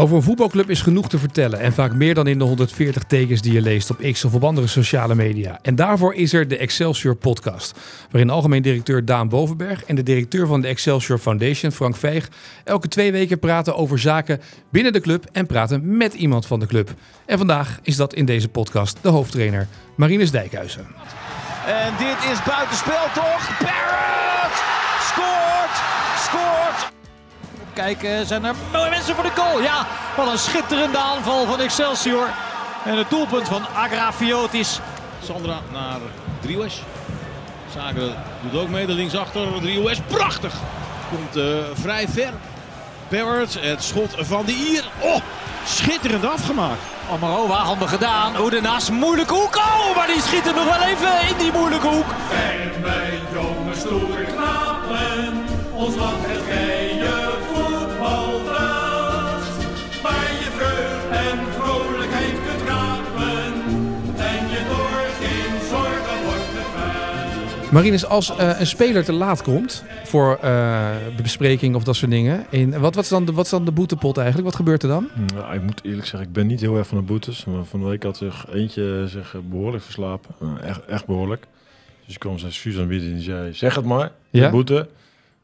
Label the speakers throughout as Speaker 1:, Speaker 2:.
Speaker 1: Over een voetbalclub is genoeg te vertellen en vaak meer dan in de 140 tekens die je leest op X of op andere sociale media. En daarvoor is er de Excelsior podcast, waarin algemeen directeur Daan Bovenberg en de directeur van de Excelsior Foundation, Frank Veeg, elke twee weken praten over zaken binnen de club en praten met iemand van de club. En vandaag is dat in deze podcast de hoofdtrainer Marinus Dijkhuizen.
Speaker 2: En dit is buitenspel toch? Barrett Kijken, zijn er mooie mensen voor de goal? Ja, wat een schitterende aanval van Excelsior. En het doelpunt van Agrafiotis.
Speaker 3: Sandra naar Driehuis. Zaken doet ook mee, de linksachter. Driehuis, prachtig! Komt uh, vrij ver. Barrett, het schot van de Ier. Oh, schitterend afgemaakt.
Speaker 2: Amarova, handig gedaan. Oedenas, moeilijke hoek. Oh, maar die schiet er nog wel even in die moeilijke hoek.
Speaker 4: En met jonge stoere knapen, ons land het vrije
Speaker 1: Marinus, als eh, een speler te laat komt voor eh, bespreking of dat soort dingen, in, wat, wat, is dan de, wat is dan de boetepot eigenlijk? Wat gebeurt er dan?
Speaker 5: Nou, ik moet eerlijk zeggen, ik ben niet heel erg van de boetes. Maar van de week had zich eentje zich eh, behoorlijk verslapen. Uh, echt, echt behoorlijk. Dus ik kwam zijn excuus aanbieden en die zei, zeg het maar, de
Speaker 1: Ja?
Speaker 5: boete.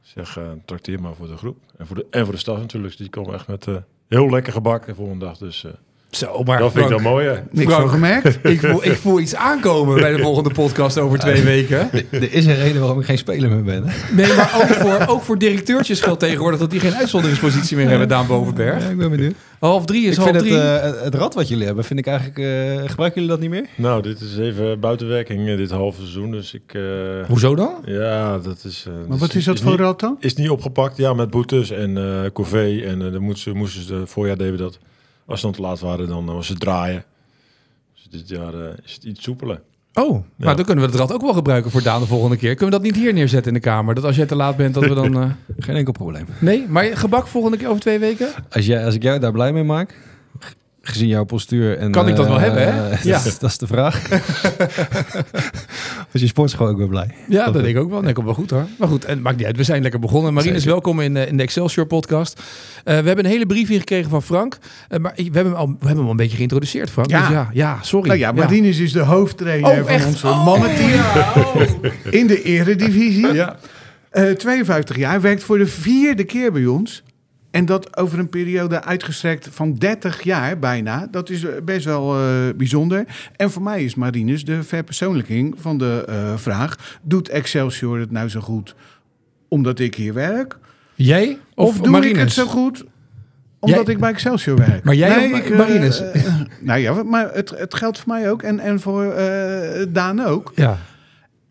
Speaker 5: Zeg, uh, trakteer maar voor de groep. En voor de, en voor de staf natuurlijk. Dus die kwam echt met uh, heel lekker gebak de volgende dag. Dus uh,
Speaker 1: Zo, maar
Speaker 5: dat vind ik dan mooi, hè?
Speaker 6: Niks van gemerkt.
Speaker 1: ik, voel, ik voel iets aankomen bij de volgende podcast over twee weken.
Speaker 7: Er is een reden waarom ik geen speler meer ben. Hè?
Speaker 1: Nee, maar ook voor, ook voor directeurtjes geldt tegenwoordig dat die geen uitzonderingspositie meer hebben, Daan Bovenberg.
Speaker 7: Ja, ik ben benieuwd.
Speaker 1: Half drie is
Speaker 7: Ik
Speaker 1: half
Speaker 7: vind het,
Speaker 1: drie.
Speaker 7: eh, het- het rad wat jullie hebben, vind ik eigenlijk... eh, gebruiken jullie dat niet meer?
Speaker 5: Nou, dit is even buitenwerking eh, dit halve seizoen. Dus ik... eh,
Speaker 1: Hoezo dan?
Speaker 5: ja, dat is... eh,
Speaker 6: Maar wat is dat voor
Speaker 5: niet,
Speaker 6: rad dan?
Speaker 5: Is niet opgepakt, ja, met boetes en eh corvée. En dan moesten ze, moesten ze, voorjaar deden we dat. Als ze dan te laat waren, dan was het draaien. Dus dit jaar eh, is het iets soepeler.
Speaker 1: Oh, nou dan kunnen we het rad ook wel gebruiken voor Daan de volgende keer. Kunnen we dat niet hier neerzetten in de kamer? Dat als jij te laat bent, dat we dan... eh,
Speaker 7: Geen enkel probleem.
Speaker 1: Nee, maar gebak volgende keer over twee weken?
Speaker 7: Als, jij, als ik jou daar blij mee maak, gezien jouw postuur... En,
Speaker 1: Kan ik dat wel
Speaker 7: eh,
Speaker 1: hebben, hè?
Speaker 7: dat,
Speaker 1: Ja.
Speaker 7: is, dat is de vraag. dus je sportschool ook weer blij.
Speaker 1: Ja, dat denk ik ook wel. Nee, komt wel goed hoor. Maar goed, en maakt niet uit. We zijn lekker begonnen. Marinus,
Speaker 7: Zeker.
Speaker 1: welkom in, eh, in de Excelsior podcast. Eh, we hebben een hele brief ingekregen van Frank. Maar we hebben, hem al, we hebben hem al een beetje geïntroduceerd, Frank.
Speaker 6: Ja.
Speaker 1: Dus ja, ja sorry.
Speaker 6: Nou ja, Marinus is de hoofdtrainer
Speaker 1: Oh,
Speaker 6: van
Speaker 1: echt?
Speaker 6: onze
Speaker 1: Oh,
Speaker 6: mannenteam
Speaker 1: ja, oh.
Speaker 6: in de eredivisie.
Speaker 1: Ja.
Speaker 6: Eh, 52 jaar, werkt voor de vierde keer bij ons. En dat over een periode uitgestrekt van 30 jaar bijna. Dat is eh, best wel eh, bijzonder. En voor mij is Marinus de verpersoonlijking van de eh, vraag... doet Excelsior het nou zo goed omdat ik hier werk?
Speaker 1: Jij
Speaker 6: Of,
Speaker 1: of,
Speaker 6: doe
Speaker 1: Marinus?
Speaker 6: ik het zo goed omdat
Speaker 1: Jij-
Speaker 6: ik bij Excelsior werk?
Speaker 1: Maar jij of
Speaker 6: ik,
Speaker 1: Ma- Marinus?
Speaker 6: nou ja, maar het, het geldt voor mij ook en, en voor Daan ook.
Speaker 1: Ja.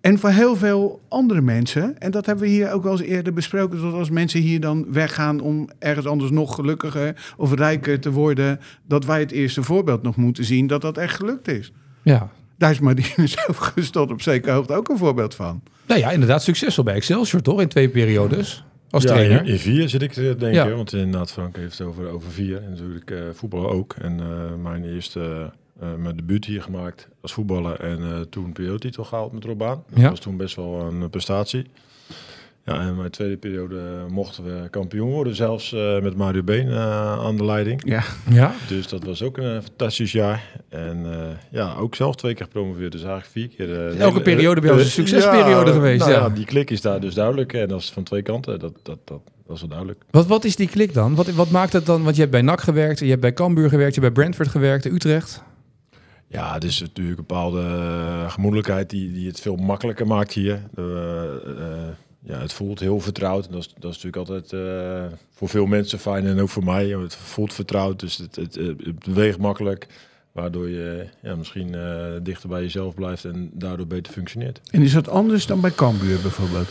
Speaker 6: En voor heel veel andere mensen, en dat hebben we hier ook wel eens eerder besproken, dat als mensen hier dan weggaan om ergens anders nog gelukkiger of rijker te worden, dat wij het eerste voorbeeld nog moeten zien dat dat echt gelukt is.
Speaker 1: ja.
Speaker 6: Daar is Martinez overigens tot op zekere hoogte ook een voorbeeld van.
Speaker 1: Nou ja, inderdaad succesvol bij Excelsior, toch? In twee periodes. Als
Speaker 5: ja,
Speaker 1: trainer.
Speaker 5: in, in vier zit ik te denken.
Speaker 1: Ja.
Speaker 5: Want inderdaad, Frank heeft het over, over vier. En natuurlijk eh, voetbal ook. En eh, mijn eerste eh, mijn debuut hier gemaakt als voetballer. En eh, toen een periodetitel gehaald met Robaan. Dat
Speaker 1: Ja.
Speaker 5: was toen best wel een prestatie. Ja, en mijn tweede periode mochten we kampioen worden. Zelfs eh, met Mario Been eh, aan de leiding.
Speaker 6: Ja,
Speaker 1: Ja.
Speaker 5: Dus dat was ook een fantastisch jaar. En eh, ja, ook zelf twee keer gepromoveerd. Dus eigenlijk vier keer. eh,
Speaker 1: Elke periode bij ons een succesperiode geweest,
Speaker 5: Nou
Speaker 1: ja.
Speaker 5: ja. die klik is daar dus duidelijk. En dat is van twee kanten. Dat, dat, dat, dat is wel duidelijk.
Speaker 1: Wat, wat is die klik dan? Wat, wat maakt het dan? Want je hebt bij NAC gewerkt, je hebt bij Cambuur gewerkt, je hebt bij Brentford gewerkt, Utrecht.
Speaker 5: Ja, het is natuurlijk een bepaalde eh, gemoedelijkheid die, die het veel makkelijker maakt hier. Eh, eh, ja, het voelt heel vertrouwd. En dat, is, dat is natuurlijk altijd voor veel mensen fijn en ook voor mij. Het voelt vertrouwd, dus het, het, het beweegt makkelijk. Waardoor je ja, misschien dichter bij jezelf blijft en daardoor beter functioneert.
Speaker 6: en is dat anders dan bij Cambuur bijvoorbeeld?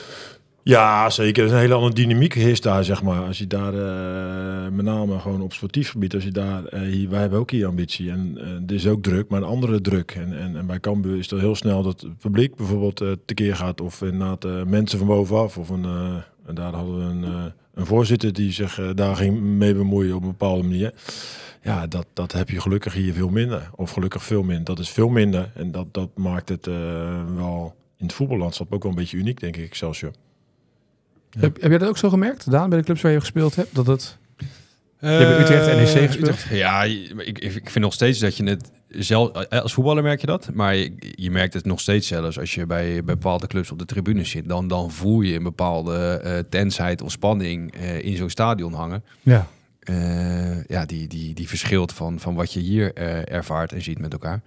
Speaker 5: Ja, zeker. Er is een hele andere dynamiek heerst daar, zeg maar. Als je daar, eh, met name gewoon op sportief gebied, als je daar, eh, hier, wij hebben ook hier ambitie en eh dit is ook druk, maar een andere druk. En, en, en bij Cambuur is het heel snel dat het publiek bijvoorbeeld eh, tekeer gaat of inderdaad eh, mensen van bovenaf. Of een, eh, en daar hadden we een, eh, een voorzitter die zich eh, daar ging mee bemoeien op een bepaalde manier. Ja, dat, dat heb je gelukkig hier veel minder. Of gelukkig veel minder. Dat is veel minder. En dat, dat maakt het eh, wel in het voetballandschap ook wel een beetje uniek, denk ik, Excelsior.
Speaker 1: Heb, heb jij dat ook zo gemerkt, Daan, bij de clubs waar je gespeeld hebt? Dat het... Je hebt Utrecht NEC
Speaker 7: Eh,
Speaker 1: gespeeld.
Speaker 7: Utrecht. Ja, ik, ik vind nog steeds dat je het zelf... Als voetballer merk je dat. Maar je, je merkt het nog steeds zelfs als je bij, bij bepaalde clubs op de tribune zit. Dan, dan voel je een bepaalde eh tensheid of spanning eh, in zo'n stadion hangen.
Speaker 1: Ja.
Speaker 7: Ja, die, die, die verschilt van, van wat je hier ervaart en ziet met elkaar.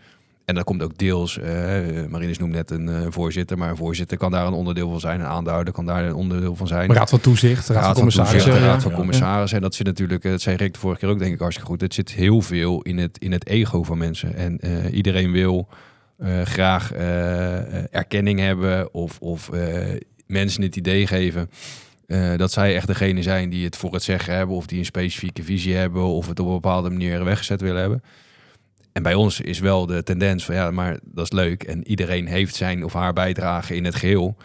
Speaker 7: En dat komt ook deels, eh Marinus noemt net een eh, voorzitter, maar een voorzitter kan daar een onderdeel van zijn. Een aandeelhouder kan daar een onderdeel van zijn.
Speaker 1: Raad van Toezicht, Raad, van Commissarissen. Ja.
Speaker 7: Raad van. Commissarissen. En dat zit natuurlijk, eh, dat zei Rick de vorige keer ook denk ik hartstikke goed. Het zit heel veel in het, in het ego van mensen. En iedereen wil graag erkenning hebben of, of mensen het idee geven dat zij echt degene zijn die het voor het zeggen hebben of die een specifieke visie hebben of het op een bepaalde manier weggezet willen hebben. En bij ons is wel de tendens van ja, maar dat is leuk en iedereen heeft zijn of haar bijdrage in het geheel.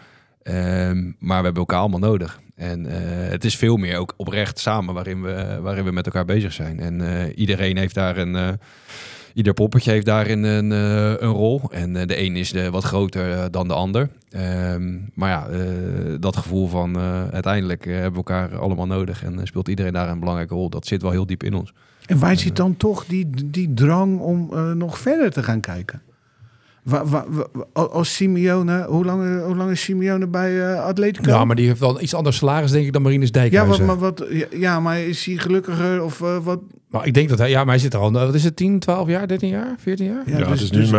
Speaker 7: Ehm, maar we hebben elkaar allemaal nodig. En eh, het is veel meer ook oprecht samen waarin we, waarin we met elkaar bezig zijn. En eh, iedereen heeft daar een. eh, ieder poppetje heeft daarin een, eh, een rol. En eh, de een is eh, wat groter eh, dan de ander. Ehm, maar ja, eh, dat gevoel van eh, uiteindelijk eh, hebben we elkaar allemaal nodig. En eh, speelt iedereen daar een belangrijke rol. Dat zit wel heel diep in ons.
Speaker 6: En waar zit dan toch die, die drang om eh, nog verder te gaan kijken? Wa- wa- wa- wa- als Simeone, hoe lang, hoe lang is Simeone bij eh Atletico?
Speaker 1: Ja, maar die heeft wel iets anders salaris, denk ik, dan Marinus
Speaker 6: ja,
Speaker 1: Dijkhuizen.
Speaker 6: wat,
Speaker 1: maar,
Speaker 6: maar wat, ja, ja, maar is hij gelukkiger of eh, wat?
Speaker 1: ik denk dat hij... Ja, maar hij zit er al... Wat is het? 10, 12 jaar, 13 jaar, 14 jaar?
Speaker 6: Ja,
Speaker 5: Ja,
Speaker 6: dus-
Speaker 5: het is
Speaker 6: dus-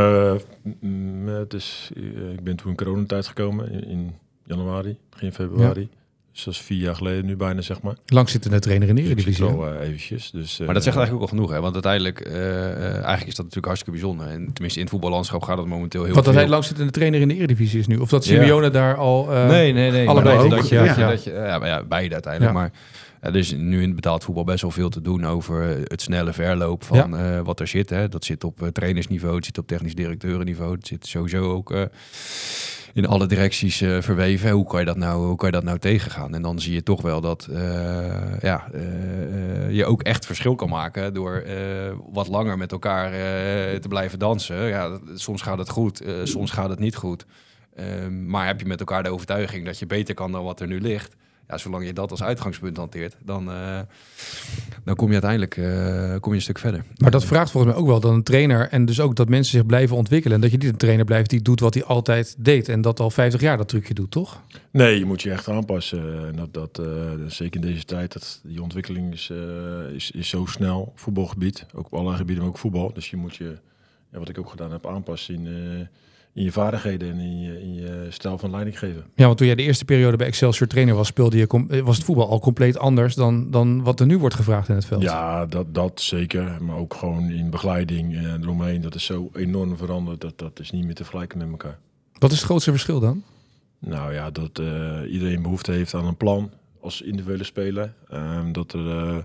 Speaker 5: nu het is, ik ben toen in coronatijd gekomen in, in januari, begin februari. Dus dat is vier jaar geleden nu bijna, zeg maar.
Speaker 1: Langzittende trainer in de
Speaker 5: Dus zit
Speaker 1: Eredivisie.
Speaker 5: wel eh, eventjes. Dus,
Speaker 7: Maar dat zegt eigenlijk ook al genoeg. Hè? Want uiteindelijk eh, eh, eigenlijk is dat natuurlijk hartstikke bijzonder. En tenminste in het voetballandschap gaat het momenteel heel
Speaker 1: Wat dat hij langzittende trainer in de Eredivisie is nu. Of dat
Speaker 7: Ja.
Speaker 1: Simeone daar al... eh,
Speaker 7: nee, nee, nee.
Speaker 1: allebei ook,
Speaker 7: dat, je,
Speaker 1: ja.
Speaker 7: dat je,
Speaker 6: Ja.
Speaker 7: dat je, ja, maar ja, beide uiteindelijk.
Speaker 1: Ja.
Speaker 7: Maar er is nu in het betaald voetbal best wel veel te doen over eh, het snelle verloop van eh, wat er zit. Hè. Dat zit op eh, trainersniveau, het zit op technisch directeurenniveau. Het zit sowieso ook eh, in alle directies eh, verweven. Hoe kan, je dat nou, hoe kan je dat nou tegengaan? En dan zie je toch wel dat eh, ja, eh, je ook echt verschil kan maken door wat langer met elkaar te blijven dansen. Ja, soms gaat het goed, soms gaat het niet goed. Ehm, maar heb je met elkaar de overtuiging dat je beter kan dan wat er nu ligt? Ja, zolang je dat als uitgangspunt hanteert, dan, eh, dan kom je uiteindelijk eh, kom je een stuk verder.
Speaker 1: Maar dat vraagt volgens mij ook wel dan een trainer. En dus ook dat mensen zich blijven ontwikkelen. En dat je niet een trainer blijft die doet wat hij altijd deed. En dat al 50 jaar dat trucje doet, toch?
Speaker 5: Nee, je moet je echt aanpassen. En dat, dat, eh, zeker in deze tijd, dat, die ontwikkeling is, eh, is, is zo snel. Voetbalgebied, ook op alle gebieden, maar ook voetbal. Dus je moet je, ja, wat ik ook gedaan heb, aanpassen in, eh, in je vaardigheden en in je, in je stijl van leiding geven.
Speaker 1: Ja, want toen jij de eerste periode bij Excelsior trainer was, speelde je, eh, was het voetbal al compleet anders dan, dan wat er nu wordt gevraagd in het veld.
Speaker 5: Ja, dat, dat zeker. Maar ook gewoon in begeleiding en eromheen. Dat is zo enorm veranderd. Dat, dat is niet meer te vergelijken met elkaar.
Speaker 1: Wat is het grootste verschil dan?
Speaker 5: Nou ja, dat eh, iedereen behoefte heeft aan een plan als individuele speler. Ehm, dat er eh,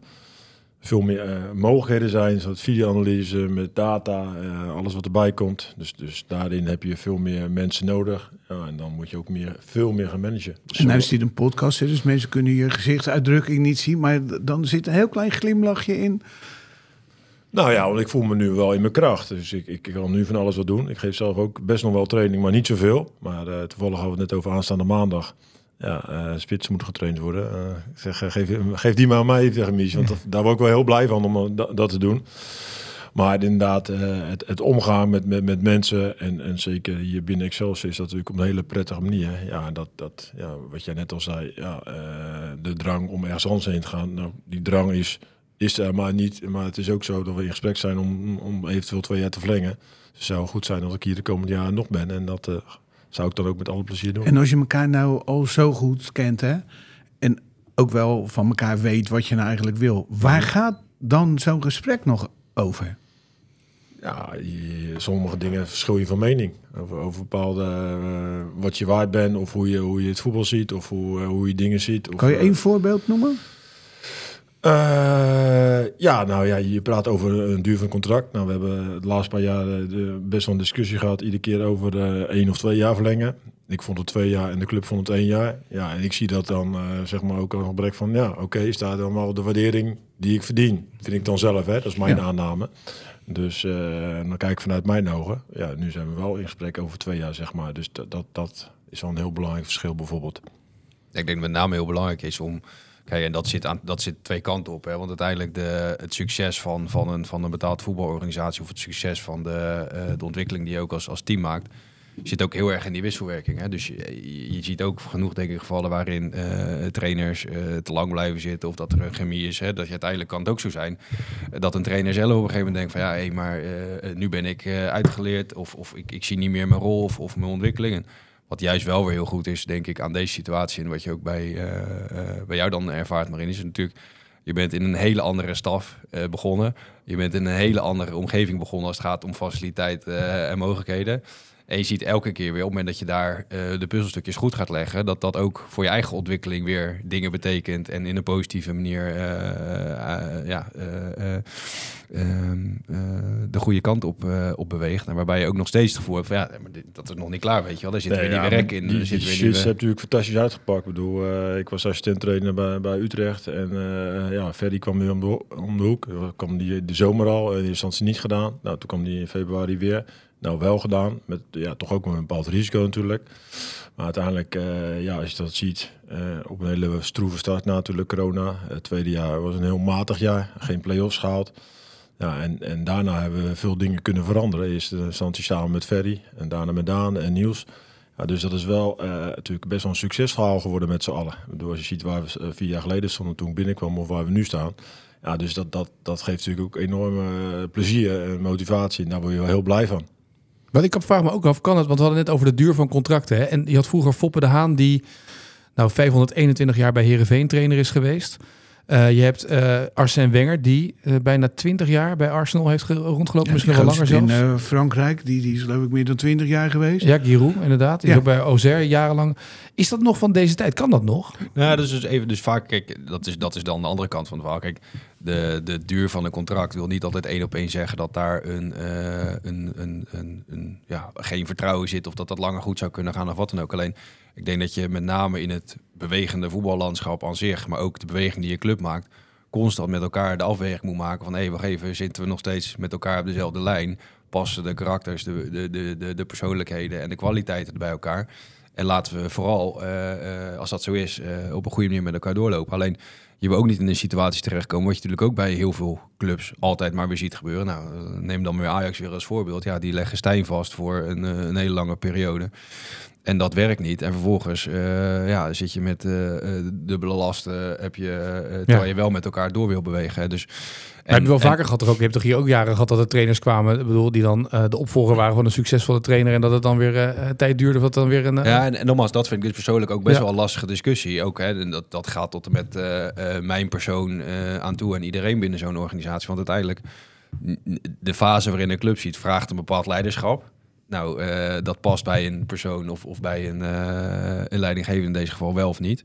Speaker 5: veel meer eh, mogelijkheden zijn, zoals videoanalyse met data, eh, alles wat erbij komt. Dus, dus daarin heb je veel meer mensen nodig. Ja, en dan moet je ook meer, veel meer gaan managen. Dus
Speaker 6: En
Speaker 5: zo-
Speaker 6: is dit een podcast, hè, dus mensen kunnen je gezichtsuitdrukking niet zien. Maar dan zit een heel klein glimlachje in.
Speaker 5: Nou ja, want ik voel me nu wel in mijn kracht. Dus ik, ik kan nu van alles wat doen. Ik geef zelf ook best nog wel training, maar niet zoveel. Maar eh, toevallig hadden we het net over aanstaande maandag. Ja, eh spits moet getraind worden. Eh, ik zeg, eh, geef, geef die maar aan mij, tegen Mies. Want dat- daar word ik wel heel blij van om eh, dat, dat te doen. Maar inderdaad, eh, het, het omgaan met, met, mensen en, en zeker hier binnen Excelsior is dat natuurlijk op een hele prettige manier. Ja, dat, dat, ja, wat jij net al zei, ja, eh, de drang om ergens anders heen te gaan. Nou, die drang is, is er maar niet. Maar het is ook zo dat we in gesprek zijn om, om eventueel twee jaar te verlengen. Het zou goed zijn als ik hier de komende jaren nog ben. En dat eh, zou ik dan ook met alle plezier doen.
Speaker 6: En als je elkaar nou al zo goed kent, hè, en ook wel van elkaar weet wat je nou eigenlijk wil, waar gaat dan zo'n gesprek nog over?
Speaker 5: Ja, je- sommige dingen verschil je van mening. Over, over bepaalde, eh, wat je waard bent, of hoe je, hoe je het voetbal ziet, of hoe, eh, hoe je dingen ziet. Of,
Speaker 6: Kan je
Speaker 5: eh,
Speaker 6: één voorbeeld noemen?
Speaker 5: Eh, ja, nou ja, je praat over een duur van contract. Nou, we hebben de laatste paar jaar eh, best wel een discussie gehad, iedere keer over eh één of twee jaar verlengen. Ik vond het twee jaar en de club vond het één jaar. Ja, en ik zie dat dan eh, zeg maar ook een gebrek van, ja, oké, is daar dan wel de waardering die ik verdien? Vind ik dan zelf, hè? Dat is mijn
Speaker 6: Ja.
Speaker 5: aanname. Dus dan kijk ik vanuit mijn ogen. Ja, nu zijn we wel in gesprek over twee jaar, zeg maar. Dus dat, dat, dat is wel een heel belangrijk verschil bijvoorbeeld.
Speaker 7: Ik denk dat met name heel belangrijk is om Kijk, en dat zit, aan, dat zit twee kanten op. Hè? Want uiteindelijk de, het succes van, van, een, van een betaald voetbalorganisatie... of het succes van de, eh, de ontwikkeling die je ook als, als team maakt... zit ook heel erg in die wisselwerking. Hè? Dus je, je- ziet ook genoeg denk ik, gevallen waarin eh, trainers eh, te lang blijven zitten... of dat er een chemie is. Hè? Dat je uiteindelijk kan het ook zo zijn... dat een trainer zelf op een gegeven moment denkt van... ja, hé, maar nu ben ik uitgeleerd... of, of ik, ik zie niet meer mijn rol of, of mijn ontwikkelingen. Wat juist wel weer heel goed is, denk ik, aan deze situatie... en wat je ook bij, eh, eh, bij jou dan ervaart, Marin, is natuurlijk... Je bent in een hele andere staf eh, begonnen. Je bent in een hele andere omgeving begonnen als het gaat om faciliteit eh, en mogelijkheden. En je ziet elke keer weer op het moment dat je daar eh, de puzzelstukjes goed gaat leggen, dat dat ook voor je eigen ontwikkeling weer dingen betekent en in een positieve manier eh, eh, ja, eh, eh, ehm, eh, de goede kant op, op beweegt. En waarbij je ook nog steeds het gevoel hebt van ja, maar dit, dat is nog niet klaar, weet je wel. Daar zit weer
Speaker 5: ja,
Speaker 7: die
Speaker 5: maar
Speaker 7: in.
Speaker 5: Die,
Speaker 7: zit
Speaker 5: die
Speaker 7: weer
Speaker 5: shit
Speaker 7: nieuwe-
Speaker 5: natuurlijk fantastisch uitgepakt. Ik bedoel, ik was assistent trainer bij, bij Utrecht. En ja, Ferry kwam weer om de, om de hoek. Kwam die de zomer al. In eerste instantie niet gedaan. Nou, toen kwam die in februari weer. Nou, wel gedaan. Met ja, toch ook met een bepaald risico natuurlijk. Maar uiteindelijk, eh, ja, als je dat ziet, eh, op een hele stroeve start na natuurlijk corona. Het tweede jaar was een heel matig jaar. Geen play-offs gehaald. Ja, en, en daarna hebben we veel dingen kunnen veranderen. Eerst in instantie samen met Ferry en daarna met Daan en Niels. Ja, dus dat is wel eh, natuurlijk best wel een succesverhaal geworden met z'n allen. Bedoel, als je ziet waar we eh, vier jaar geleden stonden toen ik binnenkwam of waar we nu staan. Ja, dus dat, dat, dat geeft natuurlijk ook enorme eh, plezier en motivatie. En daar word je wel heel blij van.
Speaker 1: Wat ik vraag me ook af, kan het? Want we hadden net over de duur van contracten. Hè? En je had vroeger Foppe de Haan, die nou 521 jaar bij Herenveen trainer is geweest. Eh, je hebt eh Arsène Wenger, die eh, bijna 20 jaar bij Arsenal heeft ge- rondgelopen. misschien wel langer
Speaker 6: in
Speaker 1: zelfs.
Speaker 6: eh, Frankrijk, die, die is geloof ik meer dan 20 jaar geweest.
Speaker 1: Ja, Giroud, inderdaad. Die
Speaker 6: Ja.
Speaker 1: is ook bij Auxerre jarenlang. Is dat nog van deze tijd? Kan dat nog?
Speaker 7: Nou, dus, dus even, dus vaak, kijk, dat is, dat is dan de andere kant van het verhaal. Kijk, de, de duur van een contract wil niet altijd één op één zeggen dat daar een, eh, een, een, een, een, ja, geen vertrouwen zit of dat dat langer goed zou kunnen gaan of wat dan ook. Alleen, ik denk dat je met name in het bewegende voetballandschap aan zich, maar ook de beweging die je club maakt, constant met elkaar de afweging moet maken van hé, hey, wacht even, zitten we nog steeds met elkaar op dezelfde lijn? Passen de karakters, de, de, de, de, de persoonlijkheden en de kwaliteiten bij elkaar? En laten we vooral, eh, eh, als dat zo is, op een goede manier met elkaar doorlopen. Alleen, je wil ook niet in een situatie terechtkomen, wat je natuurlijk ook bij heel veel clubs altijd maar weer ziet gebeuren. Nou, eh, neem dan weer Ajax weer als voorbeeld. Ja, die leggen Stijn vast voor een, eh, een hele lange periode. En dat werkt niet. En vervolgens eh, ja, zit je met dubbele lasten, heb je, eh, terwijl je wel met elkaar door wil bewegen. Dus,
Speaker 1: En, heb je wel
Speaker 7: en-
Speaker 1: vaker gehad, toch ook, je hebt toch hier ook jaren gehad dat er trainers kwamen, ik bedoel, die dan de opvolger waren van een succesvolle trainer en dat het dan weer tijd duurde, wat dan weer een...
Speaker 7: Ja, en, en nogmaals, dat vind ik dus persoonlijk ook best
Speaker 1: Ja.
Speaker 7: wel een lastige discussie. Ook, hè, en dat, dat gaat tot en met mijn persoon aan toe en iedereen binnen zo'n organisatie. Want uiteindelijk, de fase waarin een club ziet, vraagt een bepaald leiderschap. Nou, eh, dat past bij een persoon of, of bij een, eh een leidinggevende in deze geval wel of niet.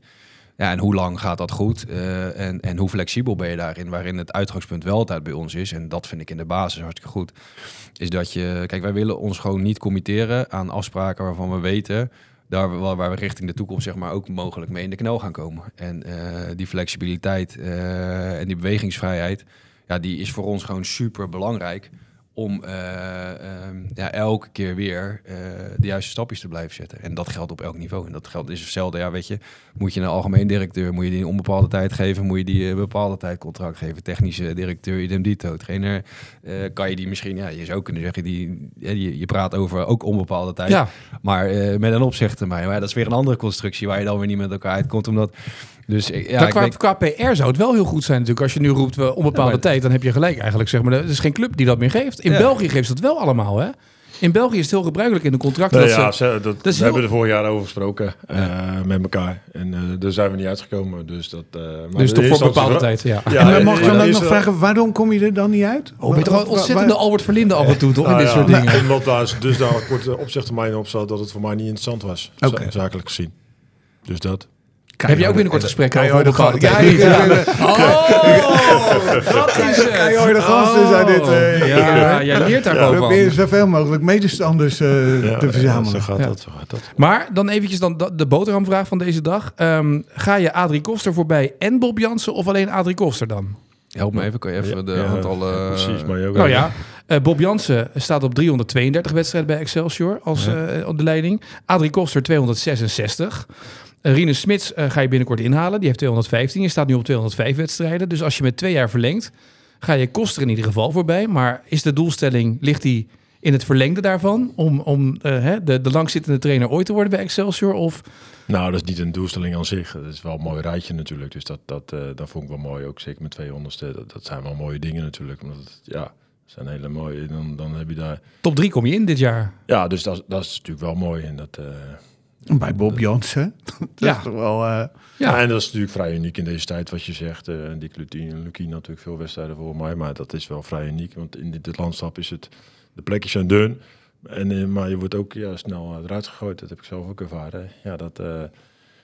Speaker 7: Ja, en hoe lang gaat dat goed? Eh, en, en hoe flexibel ben je daarin? Waarin het uitgangspunt wel altijd bij ons is, en dat vind ik in de basis hartstikke goed, is dat je... Kijk, wij willen ons gewoon niet committeren aan afspraken waarvan we weten... Daar waar, we richting de toekomst zeg maar ook mogelijk mee in de knel gaan komen. En die flexibiliteit en die bewegingsvrijheid, ja, die is voor ons gewoon super belangrijk om eh, ehm, ja, elke keer weer eh, de juiste stapjes te blijven zetten. En dat geldt op elk niveau. En dat geldt is hetzelfde. Ja, weet je, moet je een algemeen directeur, moet je die een onbepaalde tijd geven, moet je die een bepaalde tijd contract geven. Technische directeur, idem dito. Trainer, eh, kan je die misschien, ja, je zou kunnen zeggen, die, ja, je, je praat over ook onbepaalde tijd.
Speaker 1: ja,
Speaker 7: Maar met een opzicht termijn. Maar dat is weer een andere constructie waar je dan weer niet met elkaar uitkomt. Omdat, dus ik- ja,
Speaker 1: qua,
Speaker 7: denk,
Speaker 1: qua PR zou het wel heel goed zijn natuurlijk. Als je nu roept we onbepaalde
Speaker 7: Ja, maar-
Speaker 1: tijd, dan heb je gelijk eigenlijk. Zeg maar. Er is geen club die dat meer geeft. In
Speaker 7: Ja.
Speaker 1: België geeft ze dat wel allemaal, hè? In België is het heel gebruikelijk in de contracten.
Speaker 5: Nee,
Speaker 1: dat
Speaker 5: ja,
Speaker 1: ze,
Speaker 5: dat, we
Speaker 1: heel-
Speaker 5: hebben er vorig jaar over gesproken eh, met elkaar. En eh, daar zijn we niet uitgekomen. Dus, dat, eh, maar
Speaker 1: dus toch voor een bepaalde tijd, ja.
Speaker 5: Ja,
Speaker 6: en dan
Speaker 5: in-
Speaker 6: mag ik
Speaker 5: in-
Speaker 6: dan ook
Speaker 5: in-
Speaker 6: nog
Speaker 5: in-
Speaker 6: vragen, waarom kom je er dan niet uit?
Speaker 1: Oh, ben je toch ontzettende
Speaker 6: waar-
Speaker 1: Albert Verlinde af en toe, toch? in
Speaker 5: Nou
Speaker 1: dit
Speaker 5: ja,
Speaker 1: soort dingen.
Speaker 5: Omdat daar dus daar een korte opzegtermijn op zat dat het voor mij niet interessant was. Zakelijk gezien. Dus dat.
Speaker 1: Heb je ook binnenkort gesprekken over?
Speaker 6: Ja,
Speaker 1: Oh, dat is het.
Speaker 6: Keiharde gasten zijn dit, eh,
Speaker 1: ja, jij leert daar
Speaker 6: Probeer
Speaker 1: van.
Speaker 6: zoveel mogelijk medestanders eh,
Speaker 5: Ja,
Speaker 6: te
Speaker 5: ja,
Speaker 6: verzamelen.
Speaker 5: zo gaat
Speaker 1: Ja.
Speaker 5: dat. Zo gaat dat.
Speaker 1: Maar dan eventjes dan de- de boterhamvraag van deze dag. Ehm, ga je Adrie Koster voorbij en Bob Jansen of alleen Adrie Koster dan?
Speaker 7: help me even, kan je even de
Speaker 5: Ja,
Speaker 7: aantallen...
Speaker 5: ja, precies, maar je ook
Speaker 1: Nou ja, eh, Bob Jansen staat op 332 wedstrijden bij Excelsior als eh, op de leiding. Adrie Koster 266. Uh, Rinus Smits eh, ga je binnenkort inhalen. Die heeft 215. Je staat nu op 205 wedstrijden. Dus als je met twee jaar verlengt, ga je kosten in ieder geval voorbij. Maar is de doelstelling, ligt die in het verlengde daarvan? Om, om eh, de, de langzittende trainer ooit te worden bij Excelsior? Of
Speaker 5: Nou, dat is niet een doelstelling aan zich. Dat is wel een mooi rijtje natuurlijk. Dus dat, dat, dat vond ik wel mooi. Ook zeker met 200 Dat, dat zijn wel mooie dingen natuurlijk. Omdat het, ja, dat zijn hele mooie. Dan, dan heb je daar...
Speaker 1: top 3 kom je in dit jaar?
Speaker 5: Ja, dus dat, dat is natuurlijk wel mooi. En dat...
Speaker 6: Bij Bob Jansen. dat
Speaker 1: Ja.
Speaker 6: is toch wel... eh,
Speaker 5: Ja, en dat is natuurlijk vrij uniek in deze tijd, wat je zegt. eh Dick Lukien, Lukien natuurlijk veel wedstrijden voor mij, maar dat is wel vrij uniek. Want in dit, dit landschap is het, de plekjes zijn dun, en, eh, maar je wordt ook ja, snel eruit gegooid. Dat heb ik zelf ook ervaren. Ja, dat eh,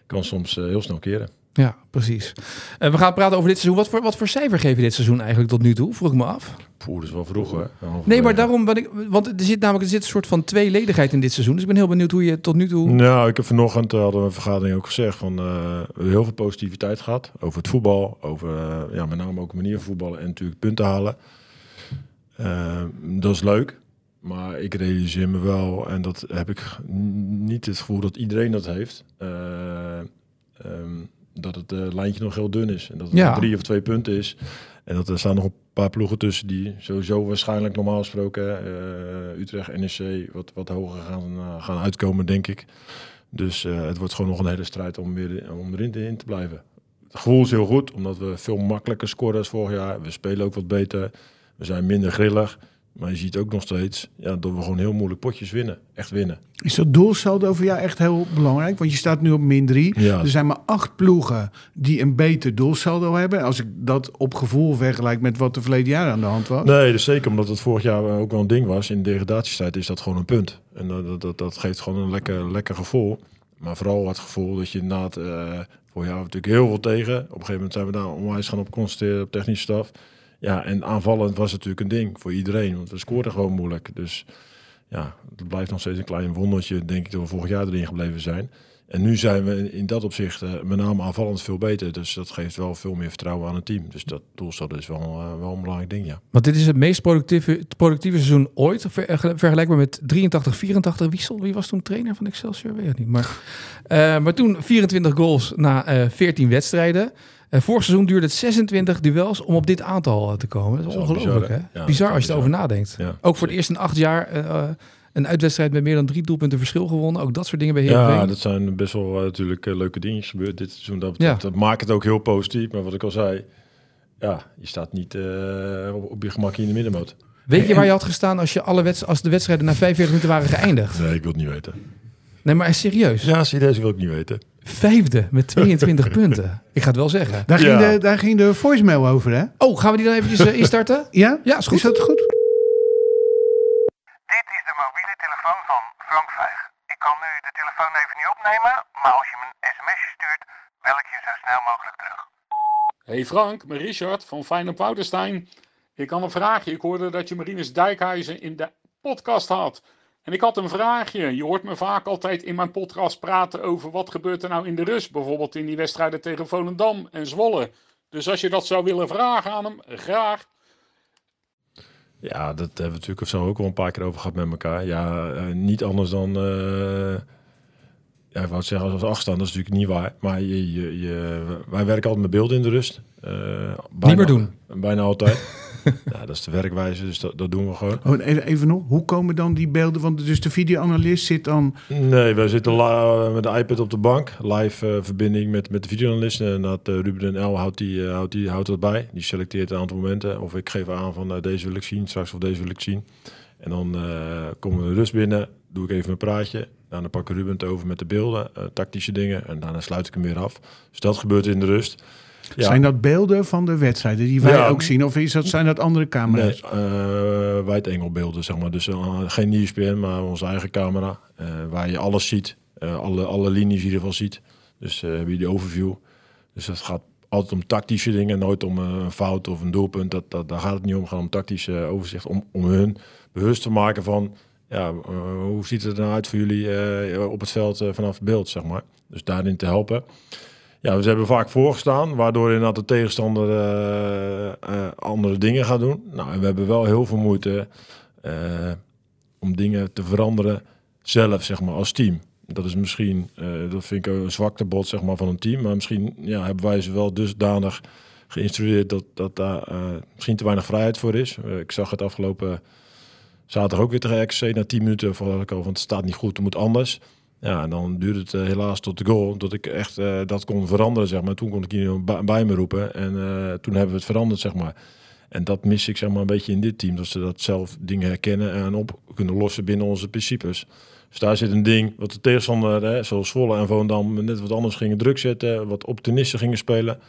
Speaker 5: kan soms heel snel keren.
Speaker 1: Ja, precies. Eh, we gaan praten over dit seizoen. Wat voor, wat voor cijfer geef je dit seizoen eigenlijk tot nu toe? Vroeg ik me af.
Speaker 5: Poeh, dat is wel vroeg hoor.
Speaker 1: Nee, maar daarom, ben ik, want er zit namelijk er zit een soort van tweeledigheid in dit seizoen. Dus ik ben heel benieuwd hoe je tot nu toe...
Speaker 5: Nou, ik heb vanochtend eh, hadden we een vergadering ook gezegd van eh, heel veel positiviteit gehad over het voetbal, over ja, met name ook manier van voetballen en natuurlijk punten halen. Dat is leuk, maar ik realiseer me wel en dat heb ik niet het gevoel dat iedereen dat heeft. eh, ehm, dat het eh, lijntje nog heel dun is en dat het
Speaker 1: Ja.
Speaker 5: drie of twee punten is. En dat er staan nog een paar ploegen tussen die sowieso waarschijnlijk normaal gesproken eh, Utrecht, NEC wat, wat hoger gaan, eh, gaan uitkomen, denk ik. Dus het wordt gewoon nog een hele strijd om, weer, om erin te, in te blijven. Het gevoel is heel goed, omdat we veel makkelijker scoren als vorig jaar. We spelen ook wat beter. We zijn minder grillig. Maar je ziet ook nog steeds ja, dat we gewoon heel moeilijk potjes winnen. Echt winnen.
Speaker 6: Is dat doelsaldo voor jou echt heel belangrijk? Want je staat nu op min 3.
Speaker 5: Ja.
Speaker 6: Er zijn maar acht ploegen die een beter doelsaldo hebben. Als ik dat op gevoel vergelijk met wat er verleden jaar aan de hand was.
Speaker 5: Nee, dus zeker omdat het vorig jaar ook wel een ding was. In de degradatiestijd is dat gewoon een punt. En dat, dat- dat, geeft gewoon een lekker, lekker gevoel. Maar vooral het gevoel dat je inderdaad... eh vorig jaar hadden we natuurlijk heel veel tegen. Op een gegeven moment zijn we daar onwijs gaan op concentreren op technische staf. Ja, en aanvallend was natuurlijk een ding voor iedereen. Want we scoorden gewoon moeilijk. Dus ja, het blijft nog steeds een klein wondertje, denk ik, dat we vorig jaar erin gebleven zijn. En nu zijn we in dat opzicht eh, met name aanvallend veel beter. Dus dat geeft wel veel meer vertrouwen aan het team. Dus dat doelstelling is wel, eh, een belangrijk ding, ja.
Speaker 1: Want dit is het meest productieve, productieve seizoen ooit. Ver- vergelijkbaar met 83, 84. Wiesel, wie was toen trainer van Excelsior? Weet ik niet. Maar, eh, maar toen 24 goals na eh 14 wedstrijden. Eh vorig seizoen duurde het 26 duels om op dit aantal eh, te komen. Dat is ongelooflijk, hè?
Speaker 5: Ja,
Speaker 1: bizar als je erover nadenkt.
Speaker 5: Ja.
Speaker 1: Ook voor het eerst in acht jaar eh, een uitwedstrijd met meer dan drie doelpunten verschil gewonnen. Ook dat soort dingen bij Heerenveen.
Speaker 5: Ja, dat zijn best wel natuurlijk leuke dingetjes gebeurd dit seizoen. Dat, dat, maakt het ook heel positief. Maar wat ik al zei, ja, je staat niet op, op je gemak in de middenmoot.
Speaker 1: Weet je waar je had gestaan als, je alle wedst- als de wedstrijden na 45 minuten waren geëindigd?
Speaker 5: Nee, ik wil het niet weten.
Speaker 1: Nee, maar serieus.
Speaker 5: Ja, serieus wil ik niet weten.
Speaker 1: Vijfde met 22 punten. Ik ga het wel zeggen.
Speaker 6: Daar, ging
Speaker 5: Ja.
Speaker 6: de, daar ging de voicemail over, hè?
Speaker 1: Oh, gaan we die dan eventjes eh, instarten?
Speaker 6: Ja?
Speaker 1: Ja, is goed.
Speaker 6: Is dat goed?
Speaker 8: Dit is de mobiele telefoon van Frank Vijg. Ik kan nu de telefoon even niet opnemen, maar als je me een sms'je stuurt, bel ik je zo snel mogelijk terug.
Speaker 9: Hey Frank, mijn Richard van Feyenoord Woudenstein. Ik had een vraagje. Ik hoorde dat je Marinus Dijkhuizen in de podcast had. En ik had een vraagje. Je hoort me vaak altijd in mijn podcast praten over wat gebeurt er nou in de rust. Bijvoorbeeld in die wedstrijden tegen Volendam en Zwolle. Dus als je dat zou willen vragen aan hem, graag.
Speaker 5: Ja, dat hebben we natuurlijk zo ook al een paar keer over gehad met elkaar. Ja, eh, niet anders dan... eh, ja, ik wou het zeggen als afstand, dat is natuurlijk niet waar. Maar je, je, je, wij werken altijd met beelden in de rust. Eh, bijna,
Speaker 1: meer doen.
Speaker 5: Bijna altijd. ja, dat is de werkwijze, dus dat, dat doen we gewoon.
Speaker 6: Oh, en even, even nog, hoe komen dan die beelden? Want dus de videoanalist zit dan...
Speaker 5: Nee, wij zitten la- met de iPad op de bank. Live eh, verbinding met, met de videoanalist. En dat eh, Ruben en L houdt, die, eh, houdt, die, houdt dat bij. Die selecteert een aantal momenten. Of ik geef aan van eh, deze wil ik zien, straks of deze wil ik zien. En dan eh, komen we rust binnen. Doe ik even een praatje. Daarna pak ik Ruben het over met de beelden, eh, tactische dingen. En daarna sluit ik hem weer af. Dus dat gebeurt in de rust. Ja.
Speaker 6: Zijn dat beelden van de wedstrijden die wij
Speaker 5: Ja.
Speaker 6: ook zien? Of is dat, zijn dat andere camera's?
Speaker 5: Nee, uh, wijd engelbeelden, zeg maar. Dus eh, geen ESPN, maar onze eigen camera. eh, waar je alles ziet. Eh, alle, alle linies in ieder geval ziet. Dus heb je die overview. Dus het gaat altijd om tactische dingen. Nooit om een fout of een doelpunt. Dat, dat, daar gaat het niet om. Het gaat om tactische overzicht. Om, om hun bewust te maken van... Ja, hoe ziet het er nou uit voor jullie op het veld vanaf het beeld, zeg maar. Dus daarin te helpen. Ja, we hebben vaak voorgestaan, waardoor inderdaad de tegenstander eh, eh, andere dingen gaat doen. Nou, en we hebben wel heel veel moeite eh, om dingen te veranderen zelf, zeg maar, als team. Dat is misschien, dat vind ik een zwaktebod zeg maar, van een team. Maar misschien ja, hebben wij ze wel dusdanig geïnstrueerd dat, dat daar misschien te weinig vrijheid voor is. Ik zag het afgelopen zaterdag ook weer tegen. Na 10 minuten van het staat niet goed, het moet anders. Ja, en dan duurde het eh, helaas tot de goal. Dat ik echt eh, dat kon veranderen, zeg maar. Toen kon ik hier bij, me roepen. En eh, toen hebben we het veranderd, zeg maar. En dat mis ik zeg maar een beetje in dit team. Dat ze dat zelf dingen herkennen en op kunnen lossen binnen onze principes. Dus daar zit een ding wat de tegenstander, hè, zoals Zwolle en Volendam, net wat anders gingen druk zetten. Wat opportunisten gingen spelen.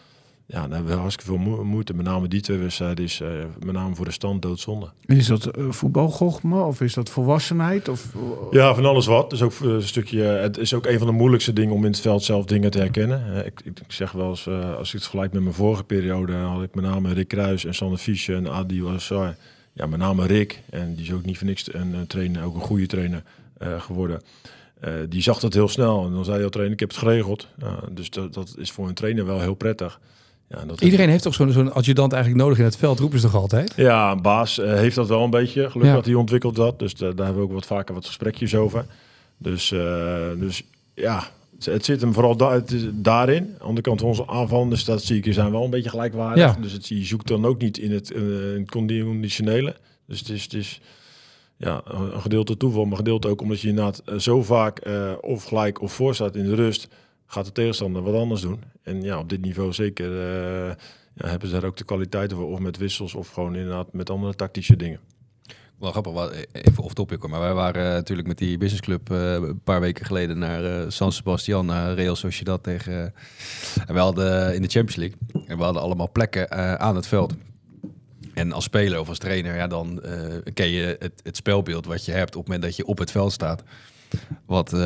Speaker 5: Ja, dan hebben we hartstikke veel moe- moeite. Met name die twee wedstrijden is eh, met name voor de stand doodzonde.
Speaker 6: En Is dat uh, voetbalgochme of is dat volwassenheid? Of,
Speaker 5: Ja, van alles wat. Dus ook eh, een stukje. Het is ook een van de moeilijkste dingen om in het veld zelf dingen te herkennen. Eh, ik, ik, zeg wel eens, eh, als ik het vergelijk met mijn vorige periode, had ik met name Rick Kruis en Sander Fischer en Adi Wassar. Ja, met name Rick. En die is ook niet voor niks een, trainer, ook een goede trainer eh, geworden. Eh, die zag dat heel snel. En dan zei hij al trainer, ik heb het geregeld. Dus dat, dat is voor een trainer wel heel prettig. Ja, dat
Speaker 1: Iedereen heeft toch zo'n zo'n adjudant eigenlijk nodig in het veld, roepen ze toch altijd?
Speaker 5: Ja, een baas eh, heeft dat wel een beetje. Gelukkig
Speaker 1: Ja.
Speaker 5: dat hij ontwikkelt dat. Dus da- daar hebben we ook wat vaker wat gesprekjes over. Dus, eh, dus ja, het, zit hem vooral da het is daarin. Aan de andere kant, onze aanvallende statistieken zijn wel een beetje gelijkwaardig.
Speaker 1: Ja.
Speaker 5: Dus het, je zoekt dan ook niet in het, eh, in het conditionele. Dus het is, het is ja, een gedeelte toeval, maar een gedeelte ook omdat je inderdaad zo vaak of gelijk of voor staat in de rust, gaat de tegenstander wat anders doen. En ja, op dit niveau zeker eh, ja, hebben ze daar ook de kwaliteiten voor, of met wissels of gewoon inderdaad met andere tactische dingen.
Speaker 7: Wel grappig, eh, even off topic hoor. Maar wij waren eh, natuurlijk met die businessclub eh een paar weken geleden naar San Sebastian, naar Real Sociedad tegen. en we hadden in de Champions League. En we hadden allemaal plekken aan het veld. En als speler of als trainer, ja, dan ken je het, het spelbeeld wat je hebt op het moment dat je op het veld staat. Wat eh,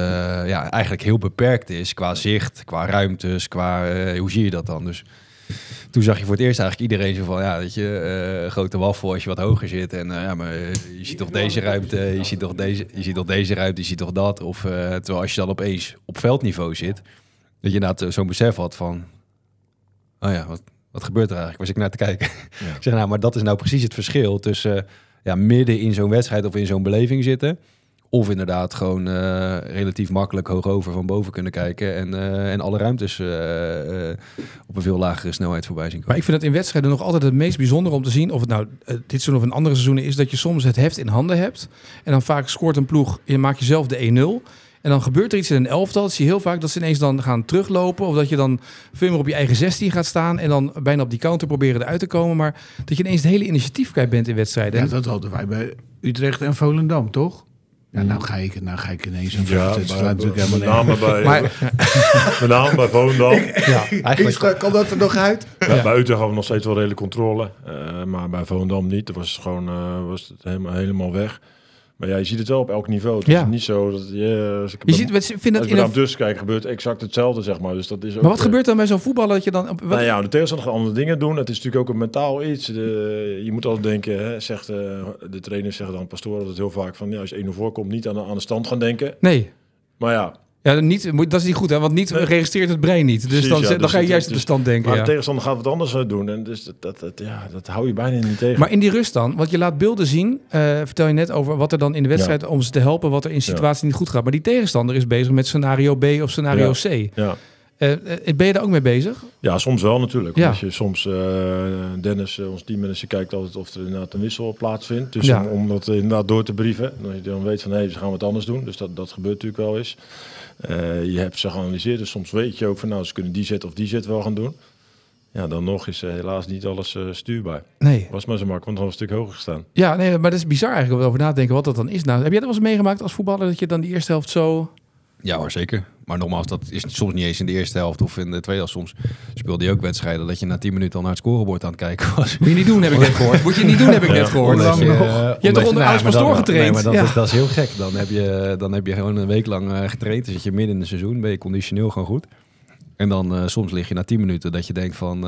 Speaker 7: ja, eigenlijk heel beperkt is qua zicht, qua ruimtes, qua eh, hoe zie je dat dan? Dus toen zag je voor het eerst eigenlijk iedereen zo van, ja, weet je, eh, grote waffel als je wat hoger zit. En ja, maar je ziet toch deze ruimte, je ziet toch deze, je ziet toch deze ruimte, je ziet toch dat. Of terwijl als je dan opeens op veldniveau zit, dat je inderdaad zo'n besef had van, oh ja, wat, wat gebeurt er eigenlijk? Was ik naar te kijken? ik zeg, nou, maar dat is nou precies het verschil tussen ja, midden in zo'n wedstrijd of in zo'n beleving zitten. Of inderdaad gewoon eh, relatief makkelijk hoog over van boven kunnen kijken. En, eh, en alle ruimtes eh, eh, op een veel lagere snelheid voorbij zien
Speaker 1: Maar
Speaker 7: komen.
Speaker 1: ik vind het in wedstrijden nog altijd het meest bijzondere om te zien... of het nou dit seizoen of een andere seizoenen is... dat je soms het heft in handen hebt. En dan vaak scoort een ploeg, je maakt jezelf de 1-0... En dan gebeurt er iets in een elftal. Dat zie je heel vaak dat ze ineens dan gaan teruglopen. Of dat je dan veel meer op je eigen 16 gaat staan. En dan bijna op die counter proberen eruit te komen. Maar dat je ineens het hele initiatief kwijt bent in wedstrijden.
Speaker 6: Ja, dat hadden wij bij Utrecht en Volendam, toch? Ja, nou ga ik, nou ga ik ineens een
Speaker 5: Ja,
Speaker 6: het
Speaker 5: bij-
Speaker 6: slaat natuurlijk
Speaker 5: met
Speaker 6: helemaal
Speaker 5: name bij,
Speaker 6: Maar
Speaker 5: met name bij Volendam.
Speaker 1: ja.
Speaker 7: Eigenlijk,
Speaker 6: kan dat er nog uit?
Speaker 5: Ja, Bij Utrecht hadden we nog steeds wel redelijk controle. eh, maar bij Volendam niet. Er was het gewoon eh, was het helemaal, helemaal weg. Maar ja, je ziet het wel op elk niveau. Het
Speaker 1: Ja.
Speaker 5: is niet zo dat je... Als ik
Speaker 1: Je ziet, ik vind dat
Speaker 5: als ik naar tussen kijk, gebeurt exact hetzelfde, zeg maar. Dus dat is ook,
Speaker 1: maar wat
Speaker 5: eh,
Speaker 1: gebeurt dan bij zo'n voetballer dat je dan... Wat,
Speaker 5: Nou ja, de tegenstander gaat andere dingen doen. Het is natuurlijk ook een mentaal iets. De, je moet altijd denken, hè, zegt, eh, de trainers zeggen dan, pastoor altijd heel vaak van, ja, als je 1-0 voorkomt, niet aan aan de stand gaan denken.
Speaker 1: Nee.
Speaker 5: Maar ja,
Speaker 1: Ja, niet, dat is niet goed, hè? Want niet
Speaker 5: Nee.
Speaker 1: registreert het brein niet. Dus
Speaker 5: Precies,
Speaker 1: dan,
Speaker 5: ja,
Speaker 1: dan
Speaker 5: dus
Speaker 1: ga je juist op de
Speaker 5: dus-
Speaker 1: stand denken.
Speaker 5: maar
Speaker 1: Ja.
Speaker 5: de tegenstander gaat wat anders doen. En dus dat, dat, dat- ja, dat hou je bijna niet tegen.
Speaker 1: Maar in die rust dan, want je laat beelden zien, eh, vertel je net over wat er dan in de wedstrijd om ze te helpen, wat er in situatie niet goed gaat. Maar die tegenstander is bezig met scenario B of scenario. C.
Speaker 5: ja.
Speaker 1: Eh, eh, ben je daar ook mee bezig?
Speaker 5: ja, soms wel natuurlijk.
Speaker 1: Ja.
Speaker 5: Als je soms, eh, Dennis, ons teammanager, kijkt altijd of er inderdaad een wissel plaatsvindt. Dus
Speaker 1: Ja.
Speaker 5: om, om dat inderdaad door te brieven. Dat je dan weet van, hé, hey, ze gaan wat anders doen. Dus dat, dat gebeurt natuurlijk wel eens. Eh, je hebt ze geanalyseerd, dus soms weet je ook van, nou, ze kunnen die zet of die zet wel gaan doen. Ja, dan nog is eh, helaas niet alles eh, stuurbaar.
Speaker 1: Nee.
Speaker 5: Was maar zo makkelijk, want dan was een stuk hoger gestaan.
Speaker 1: Ja, nee, maar dat is bizar eigenlijk om over na te denken wat dat dan is. Nou, heb jij dat wel eens meegemaakt als voetballer dat je dan die eerste helft zo...
Speaker 7: Ja hoor, zeker. Maar nogmaals, dat is soms niet eens in de eerste helft of in de tweede helft. Soms speelde je ook wedstrijden dat je na 10 minuten al naar het scorebord aan het kijken was.
Speaker 1: Moet je niet doen, heb ik net gehoord. Moet je niet doen, heb ik net gehoord.
Speaker 7: Je,
Speaker 6: nog?
Speaker 7: eh,
Speaker 1: Je hebt toch onder
Speaker 7: nou,
Speaker 1: Alex
Speaker 7: maar
Speaker 1: Pastoor
Speaker 7: dan-
Speaker 1: getraind?
Speaker 7: Nee, maar dat,
Speaker 1: Ja.
Speaker 7: is, dat is heel gek. Dan heb, je, dan heb je gewoon een week lang eh, getraind. Dan zit je midden in het seizoen, ben je conditioneel gewoon goed. En dan eh, soms lig je na 10 minuten dat je denkt van...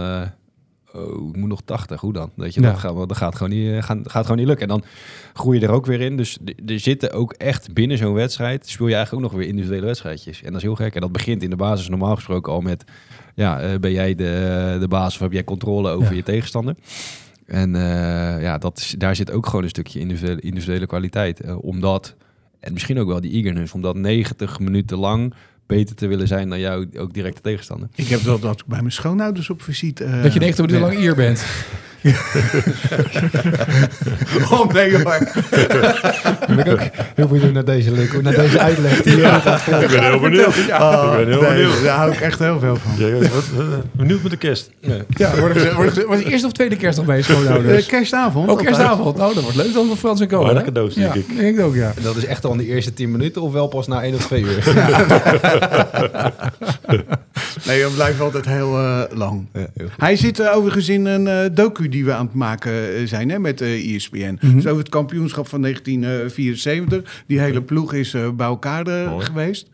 Speaker 7: oh, ik moet nog 80, hoe dan? Dat, je,
Speaker 1: Ja.
Speaker 7: dat, gaat, dat gaat, gewoon niet, eh, gaat, gaat gewoon niet lukken. En dan groei je er ook weer in. Dus er zitten ook echt binnen zo'n wedstrijd... speel je eigenlijk ook nog weer individuele wedstrijdjes. En dat is heel gek. En dat begint in de basis normaal gesproken al met... Ja, eh, ben jij de, de baas of heb jij controle over
Speaker 1: Ja.
Speaker 7: je tegenstander? En eh, ja, dat is, daar zit ook gewoon een stukje individuele, individuele kwaliteit. Eh, om dat En misschien ook wel die eagerness om dat 90 minuten lang beter te willen zijn dan jouw ook directe tegenstander.
Speaker 6: Ik heb dat, dat bij mijn schoonouders op visite. eh,
Speaker 1: Dat je 90 minuten
Speaker 6: ja.
Speaker 1: lang hier bent.
Speaker 6: Oh nee hoor.
Speaker 7: ben ik ook heel benieuwd naar deze link, naar deze uitleg. Die
Speaker 5: Ik ben heel benieuwd.
Speaker 6: Oh,
Speaker 5: ik ben heel
Speaker 6: nee,
Speaker 5: benieuwd.
Speaker 6: Daar hou ik echt heel veel van.
Speaker 5: Ja, wat, benieuwd met de kerst.
Speaker 1: Ja, wordt eerste of tweede kerstdag bij je schoonouders?
Speaker 6: Eh, kerstavond.
Speaker 1: Ook
Speaker 6: altijd.
Speaker 1: kerstavond. Nou, dat wordt leuk dan voor Frans en Co.
Speaker 5: Bijna
Speaker 1: hè?
Speaker 5: cadeaus, denk
Speaker 1: ja,
Speaker 5: ik.
Speaker 1: denk ik ook, ja.
Speaker 7: En dat is echt al in de eerste 10 minuten of wel pas na 1 of 2 uur?
Speaker 6: Nee, dan blijft altijd heel eh, lang.
Speaker 7: Ja, heel.
Speaker 6: Hij zit eh, overigens in een eh, docu die we aan het maken eh, zijn hè, met eh ESPN.
Speaker 1: Mhm.
Speaker 6: Dus over het kampioenschap van 1974. Die hele ploeg is eh, bij elkaar eh,
Speaker 5: Mooi.
Speaker 6: geweest.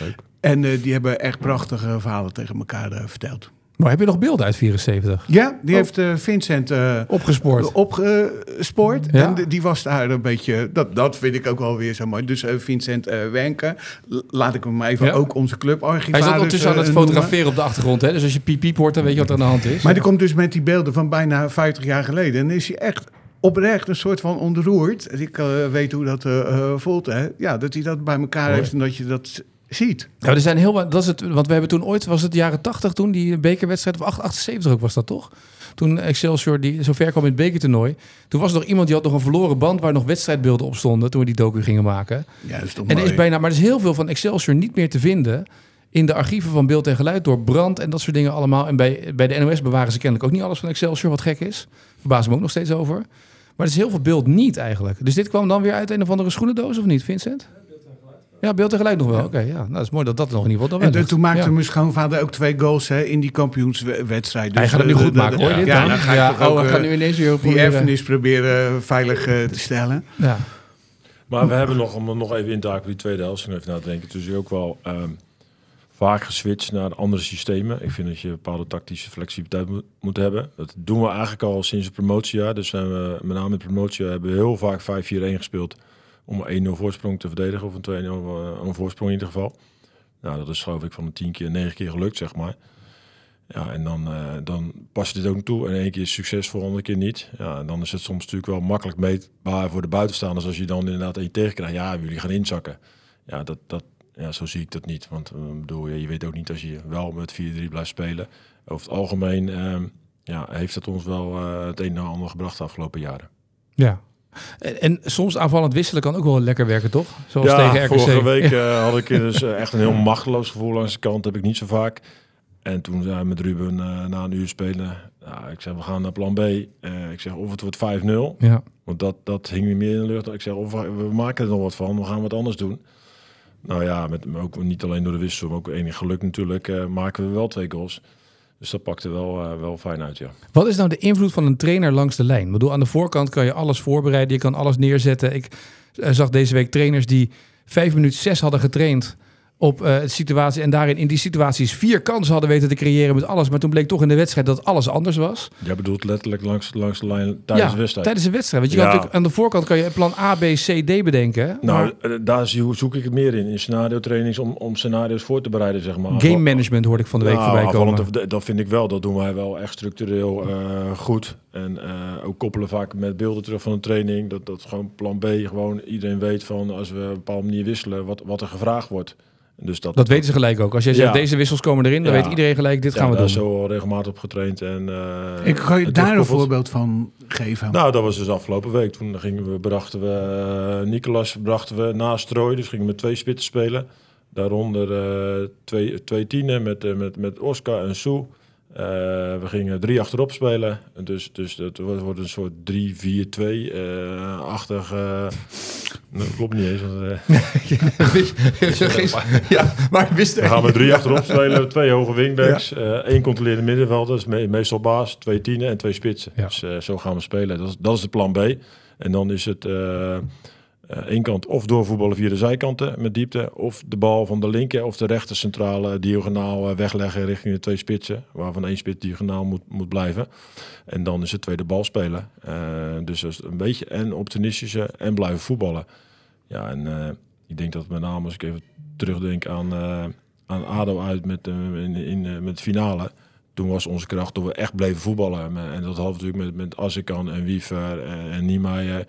Speaker 5: Leuk.
Speaker 6: En eh, die hebben echt prachtige verhalen tegen elkaar eh, verteld.
Speaker 1: Maar heb je nog beelden uit 74?
Speaker 6: Ja, die heeft eh, Vincent eh,
Speaker 1: Opgespoord.
Speaker 6: opgespoord.
Speaker 1: Ja.
Speaker 6: En die was daar een beetje... Dat, dat vind ik ook wel weer zo mooi. Dus eh, Vincent eh Wenke, l- laat ik hem maar even
Speaker 1: Ja.
Speaker 6: ook onze clubarchivaris
Speaker 1: Hij is ook ondertussen aan het
Speaker 6: eh,
Speaker 1: fotograferen op de achtergrond. Hè? Dus als je piep piep hoort, dan weet je wat er aan de hand is.
Speaker 6: Maar die komt dus met die beelden van bijna 50 jaar geleden. En is hij echt oprecht een soort van ontroerd. Ik eh, weet hoe dat eh, eh, voelt. Hè? Ja, dat hij dat bij elkaar
Speaker 5: Mooi.
Speaker 6: heeft en dat je dat ziet.
Speaker 1: Ja, er zijn heel wat. Dat is het, want we hebben toen ooit, was het jaren 80 toen, die bekerwedstrijd, of 78 ook was dat toch? Toen Excelsior die zo ver kwam in het bekertoernooi. Toen was er nog iemand die had nog een verloren band waar nog wedstrijdbeelden op stonden. Toen we die docu gingen maken.
Speaker 6: Ja, dat is toch
Speaker 1: En er is bijna, maar er is heel veel van Excelsior niet meer te vinden. In de archieven van beeld en geluid door brand en dat soort dingen allemaal. En bij, bij de NOS bewaren ze kennelijk ook niet alles van Excelsior, wat gek is. Verbaas me ook nog steeds over. Maar er is heel veel beeld niet eigenlijk. Dus dit kwam dan weer uit een of andere schoenendoos of niet, Vincent? Ja, beeld en geluid nog wel. Oké, ja. Nou, dat is mooi dat dat nog in ieder geval dan
Speaker 6: En
Speaker 1: wel
Speaker 6: toen- maakte
Speaker 1: Ja.
Speaker 6: mijn schoonvader ook twee goals hè, in die kampioenswedstrijd.
Speaker 1: Hij gaat het nu
Speaker 6: eh,
Speaker 1: goed
Speaker 6: de-
Speaker 1: maken, hoor. dit
Speaker 6: Ja,
Speaker 1: dan?
Speaker 6: ga ik
Speaker 1: ja,
Speaker 6: toch
Speaker 1: oh,
Speaker 6: ook
Speaker 1: we
Speaker 6: eh,
Speaker 1: gaan nu ineens weer
Speaker 6: die
Speaker 1: proberen-
Speaker 6: erfenis proberen veilig eh, te stellen.
Speaker 1: Ja.
Speaker 5: Maar we hebben nog, om nog even in te haken op die tweede helft, even na te denken, dus ook wel ehm, vaak geswitcht naar andere systemen. Ik vind dat je bepaalde tactische flexibiliteit moet, moet hebben. Dat doen we eigenlijk al sinds het promotiejaar. Dus zijn we, met name in het promotiejaar hebben we heel vaak 5-4-1 gespeeld om een 1-0 voorsprong te verdedigen, of een 2-0 eh, een voorsprong in ieder geval. Nou, dat is geloof ik van de 10 keer, 9 keer gelukt, zeg maar. Ja, en dan, eh, dan pas je dit ook toe. En één keer is succesvol, de andere keer niet. Ja, en dan is het soms natuurlijk wel makkelijk meetbaar voor de buitenstaanders. Als je dan inderdaad één tegenkrijgt. Ja, jullie gaan inzakken. Ja, dat, dat, ja, zo zie ik dat niet. Want eh, bedoel, je weet ook niet als je wel met 4-3 blijft spelen. Over het algemeen ehm, ja, heeft het ons wel het een en ander gebracht de afgelopen jaren.
Speaker 1: ja. En, en soms aanvallend wisselen kan ook wel lekker werken, toch? Zoals
Speaker 5: ja,
Speaker 1: tegen RKC.
Speaker 5: vorige week eh, had ik dus eh, echt een heel machteloos gevoel langs de kant. heb ik niet zo vaak. En toen zei hij met Ruben eh, na een uur spelen. Ja, ik zeg, we gaan naar plan B. Ik zeg, of het wordt 5-0.
Speaker 1: Ja.
Speaker 5: Want dat, dat hing niet meer in de lucht. Ik zeg, of we, we maken er nog wat van. We gaan wat anders doen. Nou ja, met, ook niet alleen door de wissel, maar ook enig geluk natuurlijk, maken we wel twee goals. Dus dat pakte wel, eh, wel fijn uit, ja.
Speaker 1: Wat is nou de invloed van een trainer langs de lijn? Ik bedoel, aan de voorkant kan je alles voorbereiden, je kan alles neerzetten. Ik eh, zag deze week trainers die vijf minuten zes hadden getraind op de situatie en daarin in die situaties vier kansen hadden weten te creëren met alles. Maar toen bleek toch in de wedstrijd dat alles anders was.
Speaker 5: Jij bedoelt letterlijk langs, langs de lijn tijdens de wedstrijd.
Speaker 1: tijdens de wedstrijd. Want je
Speaker 5: Ja.
Speaker 1: kan natuurlijk aan de voorkant kan je plan A, B, C, D bedenken.
Speaker 5: Nou,
Speaker 1: Maar
Speaker 5: eh, daar zoek ik het meer in. In scenario trainings om, om scenario's voor te bereiden, zeg maar.
Speaker 1: game management hoorde ik van de week
Speaker 5: Nou,
Speaker 1: voorbij komen.
Speaker 5: dat- vind ik wel. Dat doen wij wel echt structureel eh, goed. En ook koppelen vaak met beelden terug van een training. Dat, dat gewoon plan B, gewoon iedereen weet van als we op een bepaalde manier wisselen, wat, wat er gevraagd wordt. Dus dat,
Speaker 1: Dat weten ze gelijk ook. Als jij zegt
Speaker 5: Ja.
Speaker 1: deze wissels komen erin, dan
Speaker 5: Ja.
Speaker 1: weet iedereen gelijk dit
Speaker 5: ja,
Speaker 1: gaan we
Speaker 5: daar
Speaker 1: doen.
Speaker 5: zo al regelmatig op getraind. En, eh,
Speaker 6: Ik kan je daar een voorbeeld van geven.
Speaker 5: Nou, dat was dus afgelopen week. Toen gingen we, brachten we uh, Nicolas brachten we naast Troy. Dus gingen we met twee spitsen spelen. Daaronder uh, twee, twee tienen met, uh, met, met Oscar en Sue. Uh, we gingen drie achterop spelen. Dus, dus het wordt een soort 3-4-2-achtig. Uh, dat klopt niet eens. Want,
Speaker 1: ja, maar wist
Speaker 5: Dan gaan we drie achterop spelen. Twee hoge wingbacks. Ja. één controlerende middenvelder. Dat is me meestal baas. Twee tienen en twee spitsen. Ja. Dus zo gaan we spelen. Dat is, dat is de plan B. En dan is het één kant of doorvoetballen via de zijkanten met diepte, of de bal van de linker of de rechter centrale diagonaal uh, wegleggen richting de twee spitsen, waarvan één spits diagonaal moet, moet blijven. En dan is het tweede bal spelen. Uh, dus een beetje en optimistische en blijven voetballen. Ja, en ik denk dat met name als ik even terugdenk aan, aan ADO uit met, in, in, met finale toen was onze kracht dat we echt bleven voetballen. En dat we natuurlijk met, met Azzekan en Wiever en, en Niemeyer.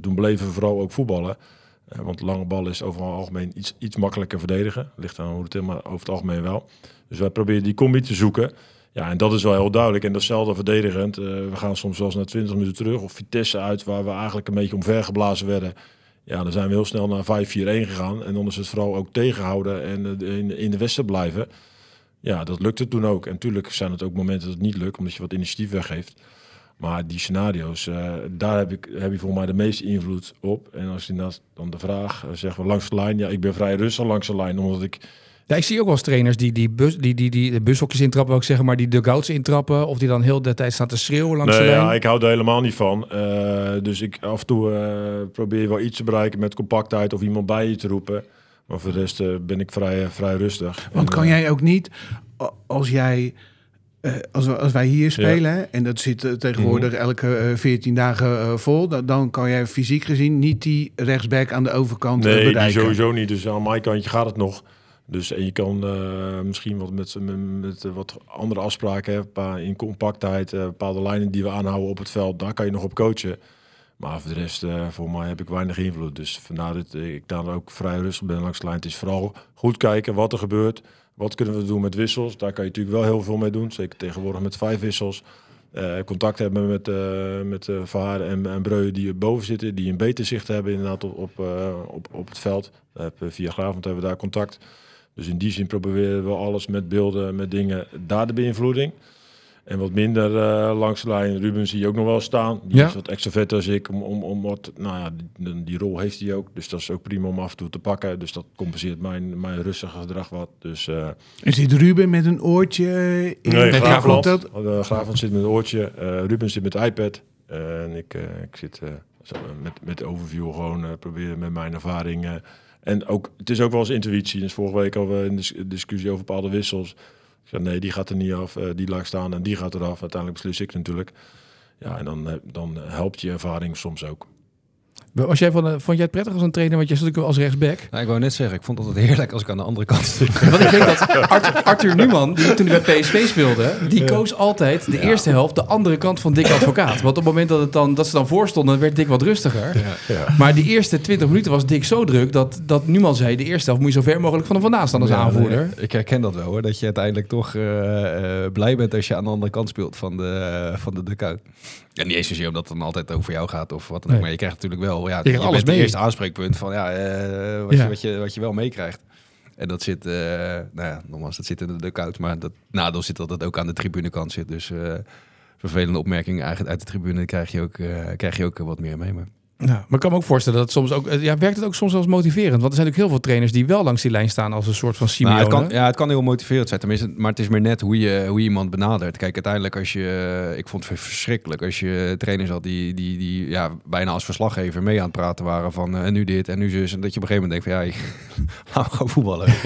Speaker 5: Toen bleven we vooral ook voetballen. Eh, want lange bal is over het algemeen iets, iets makkelijker verdedigen. Ligt aan hoe het helemaal over het algemeen wel. Dus wij proberen die combi te zoeken. Ja, en dat is wel heel duidelijk. En datzelfde verdedigend. Eh, we gaan soms eens naar 20 minuten terug. Of Vitesse uit, waar we eigenlijk een beetje omvergeblazen werden. Ja, dan zijn we heel snel naar 5-4-1 gegaan. En dan is het vooral ook tegenhouden en eh, in, in de wedstrijd blijven. Ja, dat lukte toen ook. En natuurlijk zijn het ook momenten dat het niet lukt, omdat je wat initiatief weggeeft. Maar die scenario's, eh, daar heb, ik, heb je voor mij de meeste invloed op. En als je dan de vraag, uh, zeggen we langs de lijn. Ja, ik ben vrij rustig langs de lijn, omdat ik...
Speaker 1: Ja, ik zie ook wel eens trainers die, die, bus, die, die, die de bushokjes intrappen, wil ik zeggen, maar die dugouts intrappen. Of die dan heel de tijd staan te schreeuwen langs
Speaker 5: Nee,
Speaker 1: de lijn.
Speaker 5: ja, ik hou er helemaal niet van. Eh, dus ik af en toe eh, probeer je wel iets te bereiken met compactheid of iemand bij je te roepen. Maar voor de rest eh, ben ik vrij, vrij rustig.
Speaker 6: Want
Speaker 5: En,
Speaker 6: kan
Speaker 5: eh,
Speaker 6: jij ook niet, als jij, eh, als, als wij hier spelen, hè, en dat zit eh, tegenwoordig elke eh, 14 dagen eh, vol, dan, dan kan jij fysiek gezien niet die rechtsback aan de overkant
Speaker 5: Nee,
Speaker 6: bereiken.
Speaker 5: sowieso niet. Dus aan mijn kantje gaat het nog. Dus en je kan misschien wat met, met, met wat andere afspraken hebben, in compactheid, bepaalde lijnen die we aanhouden op het veld, daar kan je nog op coachen. Maar voor de rest, voor mij heb ik weinig invloed. Dus vandaar dat ik daar ook vrij rustig ben langs de lijn. Het is vooral goed kijken wat er gebeurt. Wat kunnen we doen met wissels? Daar kan je natuurlijk wel heel veel mee doen. Zeker tegenwoordig met vijf wissels. Eh, contact hebben met, eh met Verhaar en, en Breu die boven zitten. Die een beter zicht hebben inderdaad op, op, op, op het veld. Via Gravend hebben we daar contact. Dus in die zin proberen we alles met beelden, met dingen, daar de beïnvloeding. En wat minder eh, langs de lijn. Ruben zie je ook nog wel staan. Die
Speaker 1: Ja.
Speaker 5: is wat extravert als ik. Om, om, om wat, nou ja, die, die rol heeft hij ook. Dus dat is ook prima om af en toe te pakken. Dus dat compenseert mijn, mijn rustige gedrag wat. Dus eh
Speaker 6: En zit Ruben met een oortje in
Speaker 5: nee, Graafland.
Speaker 6: dat-
Speaker 5: Uh, Graafland zit met een oortje. Ruben zit met de iPad. En ik, ik zit met, met overview gewoon proberen met mijn ervaring. eh, en ook, het is ook wel eens intuïtie. Dus vorige week hadden we een dis- discussie over bepaalde wissels. Zei, nee, die gaat er niet af. eh, die laat staan en die gaat eraf. Uiteindelijk beslis ik natuurlijk. Ja, en dan, eh, dan helpt je ervaring soms ook.
Speaker 1: Was jij van, eh, vond jij het prettig als een trainer? Want jij stond ook als rechtsback.
Speaker 7: Nou, ik wou net zeggen, ik vond het altijd heerlijk als ik aan de andere kant stond.
Speaker 1: Want ik denk dat Arthur, Arthur Newman, die toen hij bij PSV speelde, die koos altijd de eerste helft de andere kant van Dick Advocaat. Want op het moment dat, het dan, dat ze dan voorstonden, werd Dick wat rustiger.
Speaker 5: Ja.
Speaker 1: Maar die eerste 20 minuten was Dick zo druk dat, dat Newman zei, de eerste helft moet je zo ver mogelijk van hem vandaan staan als
Speaker 7: Ja,
Speaker 1: aanvoerder.
Speaker 7: nee, ik herken dat wel hoor. Dat je uiteindelijk toch eh, eh, blij bent als je aan de andere kant speelt van de, van de dugout. En niet eens zozeer omdat het dan altijd over jou gaat of wat dan ook.
Speaker 1: Nee.
Speaker 7: Maar je krijgt natuurlijk wel, ja, je,
Speaker 1: krijgt alles
Speaker 7: bent
Speaker 1: mee.
Speaker 7: het eerste aanspreekpunt van ja, eh, wat,
Speaker 1: Ja.
Speaker 7: Je, wat, je, wat je wel meekrijgt. En dat zit, eh, nou ja, nogmaals, dat zit in de dugout. Maar dat nadeel zit dat het ook aan de tribunekant zit. Dus eh, vervelende opmerkingen eigenlijk uit de tribune krijg je ook, krijg je ook wat meer mee. Maar
Speaker 1: Ja, maar ik kan me ook voorstellen dat het soms ook, eh, ja, werkt het ook soms als motiverend? Want er zijn ook heel veel trainers die wel langs die lijn staan als een soort van Simeone.
Speaker 7: Nou, het kan, ja, het kan heel motiverend zijn, tenminste, maar het is meer net hoe je, hoe je iemand benadert. Kijk, uiteindelijk als je, ik vond het verschrikkelijk als je trainers had die, die, die ja, bijna als verslaggever mee aan het praten waren van eh, en nu dit en nu zus. En dat je op een gegeven moment denkt van ja, laten we gewoon voetballen.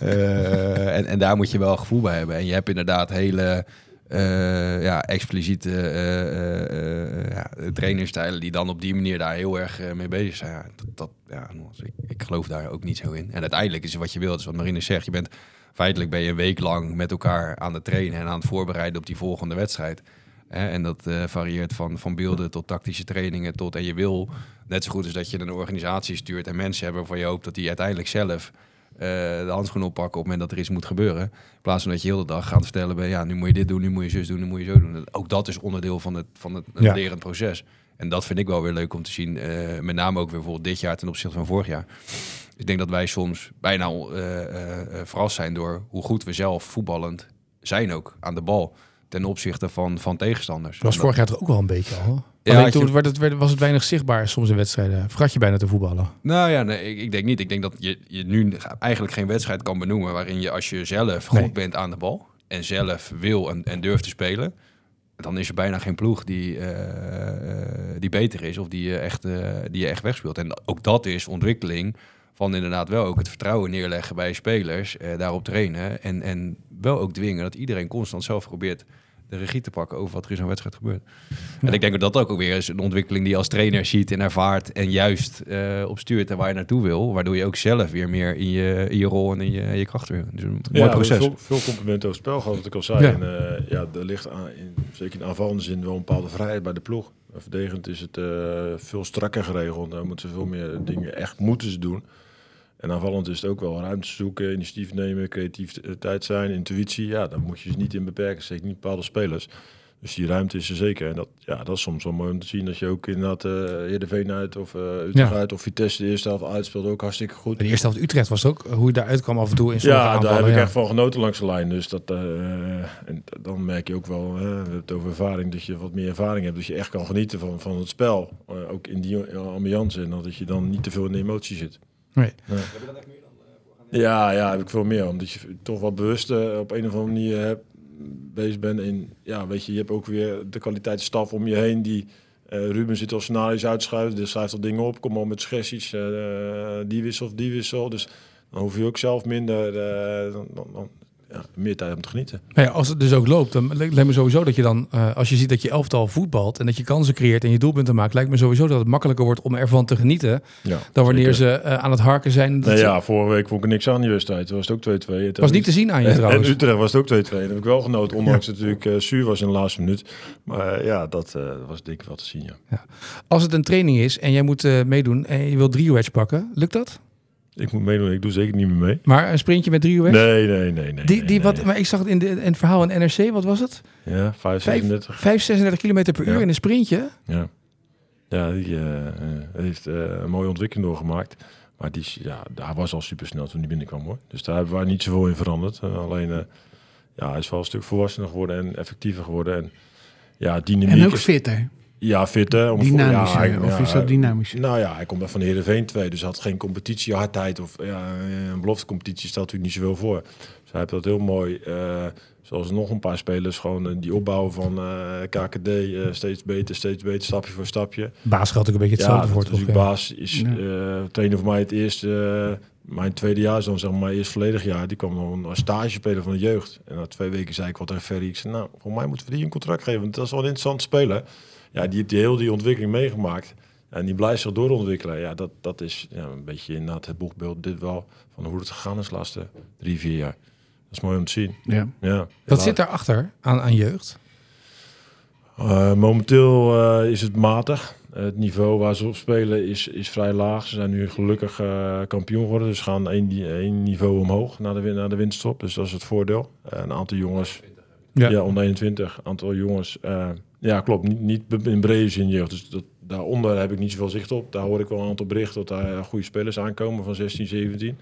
Speaker 7: Eh, en, en daar moet je wel gevoel bij hebben. En je hebt inderdaad hele eh, ja, expliciete eh, ja, trainerstijlen die dan op die manier daar heel erg mee bezig zijn. Ja, dat, dat, ja, ik, ik geloof daar ook niet zo in. En uiteindelijk is wat je wilt, is wat Marine zegt. Je bent feitelijk ben je een week lang met elkaar aan het trainen en aan het voorbereiden op die volgende wedstrijd. Hè, en dat varieert van, van beelden tot tactische trainingen tot. En je wil net zo goed als dat je een organisatie stuurt en mensen hebben waarvan je hoopt dat die uiteindelijk zelf de handschoen oppakken op het moment dat er iets moet gebeuren. In plaats van dat je heel de dag gaat vertellen ben, ja, nu moet je dit doen, nu moet je zus doen, nu moet je zo doen. Ook dat is onderdeel van het, van het, het
Speaker 1: Ja.
Speaker 7: lerend proces. En dat vind ik wel weer leuk om te zien. eh, met name ook weer bijvoorbeeld dit jaar ten opzichte van vorig jaar. Ik denk dat wij soms bijna eh, eh, eh, verrast zijn door hoe goed we zelf voetballend zijn ook aan de bal. Ten opzichte van, van tegenstanders.
Speaker 1: Dat was vorig jaar toch ook wel een beetje al? Alleen
Speaker 7: je-
Speaker 1: toen werd het, was het weinig zichtbaar soms in wedstrijden. Vergat je bijna te voetballen.
Speaker 7: Nou ja, nee, ik, ik denk niet. Ik denk dat je, je nu eigenlijk geen wedstrijd kan benoemen waarin je als je zelf goed
Speaker 1: Nee.
Speaker 7: bent aan de bal en zelf wil en, en durft te spelen, dan is er bijna geen ploeg die, eh, eh, die beter is of die je, echt, eh, die je echt wegspeelt. En ook dat is ontwikkeling van inderdaad wel ook het vertrouwen neerleggen bij spelers, eh, daarop trainen en, en wel ook dwingen dat iedereen constant zelf probeert de regie te pakken over wat er in zo'n wedstrijd gebeurt. En ik denk dat dat ook weer is een ontwikkeling die je als trainer ziet en ervaart en juist eh op stuurt en waar je naartoe wil. Waardoor je ook zelf weer meer in je, in je rol en in je, in je kracht weer. Dus een mooi
Speaker 5: Ja, hebben
Speaker 7: proces.
Speaker 5: Veel, veel complimenten over het spel gehad, wat ik al zei.
Speaker 1: Ja.
Speaker 5: En, eh, ja, er ligt aan, in, zeker in aanvallende zin wel een bepaalde vrijheid bij de ploeg. Verdedigend is het eh, veel strakker geregeld. Daar moeten ze veel meer dingen echt moeten ze doen. En aanvallend is het ook wel ruimte zoeken, initiatief nemen, creativiteit zijn, intuïtie. Ja, daar moet je ze niet in beperken, zeker niet bepaalde spelers. Dus die ruimte is er zeker. En dat, ja, dat is soms wel mooi om te zien. Als je ook inderdaad uh, Heerenveen uit of uh, Utrecht
Speaker 1: Ja.
Speaker 5: uit of Vitesse de eerste helft uitspeelde ook hartstikke goed.
Speaker 1: De eerste helft Utrecht was het ook, hoe je daaruit kwam af en toe in sommige
Speaker 5: Ja, daar heb ik echt van genoten langs de lijn. Dus dat, eh, en dan merk je ook wel, we hebben het over ervaring, dat je wat meer ervaring hebt. Dat je echt kan genieten van, van het spel. Eh, ook in die ambiance. En dat je dan niet te veel in de emotie zit.
Speaker 1: Nee.
Speaker 5: Ja. Ja, ja, heb ik veel meer. Omdat je toch wat bewust eh, op een of andere manier hebt, bezig bent. In, ja, weet je, je hebt ook weer de kwaliteitsstaf om je heen die... eh, Ruben zit al scenario's uitschuiven, dus schrijft al dingen op. Kom al met suggesties, eh, die wissel of die wissel. Dus dan hoef je ook zelf minder, eh, dan, dan, dan, ja, meer tijd om te genieten.
Speaker 1: Nou ja, als het dus ook loopt, dan lijkt me sowieso dat je dan, eh, als je ziet dat je elftal voetbalt en dat je kansen creëert en je doelpunten maakt, lijkt me sowieso dat het makkelijker wordt om ervan te genieten
Speaker 5: Ja,
Speaker 1: dan wanneer
Speaker 5: zeker.
Speaker 1: ze eh, aan het harken zijn. Dat
Speaker 5: Nee,
Speaker 1: ze-
Speaker 5: ja, vorige week vond ik niks aan die wedstrijd. Was het ook 2-2. Het
Speaker 1: was niet te zien aan je
Speaker 5: En, en
Speaker 1: trouwens.
Speaker 5: Utrecht was het ook 2-2. Dat heb ik wel genoten, ondanks het natuurlijk eh, zuur was in de laatste minuut. Maar ja, dat was denk ik wel te zien, ja.
Speaker 1: Als het een training is en jij moet meedoen en je wil drie wedge pakken, lukt dat?
Speaker 5: Ik moet meedoen, ik doe zeker niet meer mee.
Speaker 1: Maar een sprintje met drie wedge?
Speaker 5: Nee, nee, nee. nee
Speaker 1: Die,
Speaker 5: nee,
Speaker 1: die,
Speaker 5: nee.
Speaker 1: wat, maar ik zag het in, de, in het verhaal in NRC, wat was het?
Speaker 5: Ja, 5, 36.
Speaker 1: 5, 36 kilometer per
Speaker 5: Ja.
Speaker 1: uur in een sprintje.
Speaker 5: Ja, ja die eh, eh, heeft eh, een mooie ontwikkeling doorgemaakt. Maar die, ja, daar was al super snel toen hij binnenkwam hoor. Dus daar hebben we niet zoveel in veranderd. Alleen, ja, hij is wel een stuk volwassener geworden en effectiever geworden. En ja, dynamiek
Speaker 6: En ook fitter.
Speaker 5: Ja, fit hè. Om
Speaker 6: Dynamischer,
Speaker 5: ja,
Speaker 6: of is dat dynamischer?
Speaker 5: Nou ja, hij komt echt van de Heerenveen 2, dus hij had geen competitie, hardheid of ja, een beloftecompetitie stelt natuurlijk niet zoveel voor. Dus hij heeft dat heel mooi, eh, zoals nog een paar spelers, gewoon eh, die opbouwen van eh, KKD, steeds beter, steeds beter, stapje voor stapje.
Speaker 1: Baas geldt ook een beetje
Speaker 5: Ja,
Speaker 1: hetzelfde voor.
Speaker 5: dat is
Speaker 1: toch?
Speaker 5: natuurlijk
Speaker 1: Ja.
Speaker 5: baas is
Speaker 6: Ja.
Speaker 5: trainer voor mij het eerste, mijn tweede jaar, zo zeg maar, mijn eerste volledig jaar. Die kwam dan als stagespeler van de jeugd. En na twee weken zei ik wat tegen Ferry. Ik zei, nou, voor mij moeten we die een contract geven, want dat is wel een interessant speler. Ja, die heeft die heel die ontwikkeling meegemaakt. En die blijft zich doorontwikkelen. Ja, dat, dat is ja, een beetje inderdaad het boegbeeld dit wel van hoe het gegaan is de laatste drie, vier jaar. Dat is mooi om te zien.
Speaker 6: Ja.
Speaker 5: Ja.
Speaker 1: Wat zit daarachter aan, aan jeugd?
Speaker 5: Eh, momenteel eh, is het matig. Het niveau waar ze op spelen is, is vrij laag. Ze zijn nu gelukkig eh, kampioen geworden. Dus gaan één, één niveau omhoog naar de, naar de winststop. Dus dat is het voordeel. Een aantal jongens, ja, onder 21, aantal jongens. Ja, klopt. Niet, niet in brede zin jeugd. Dus dat, daaronder heb ik niet zoveel zicht op. Daar hoor ik wel een aantal berichten dat daar eh, goede spelers aankomen van 16, 17.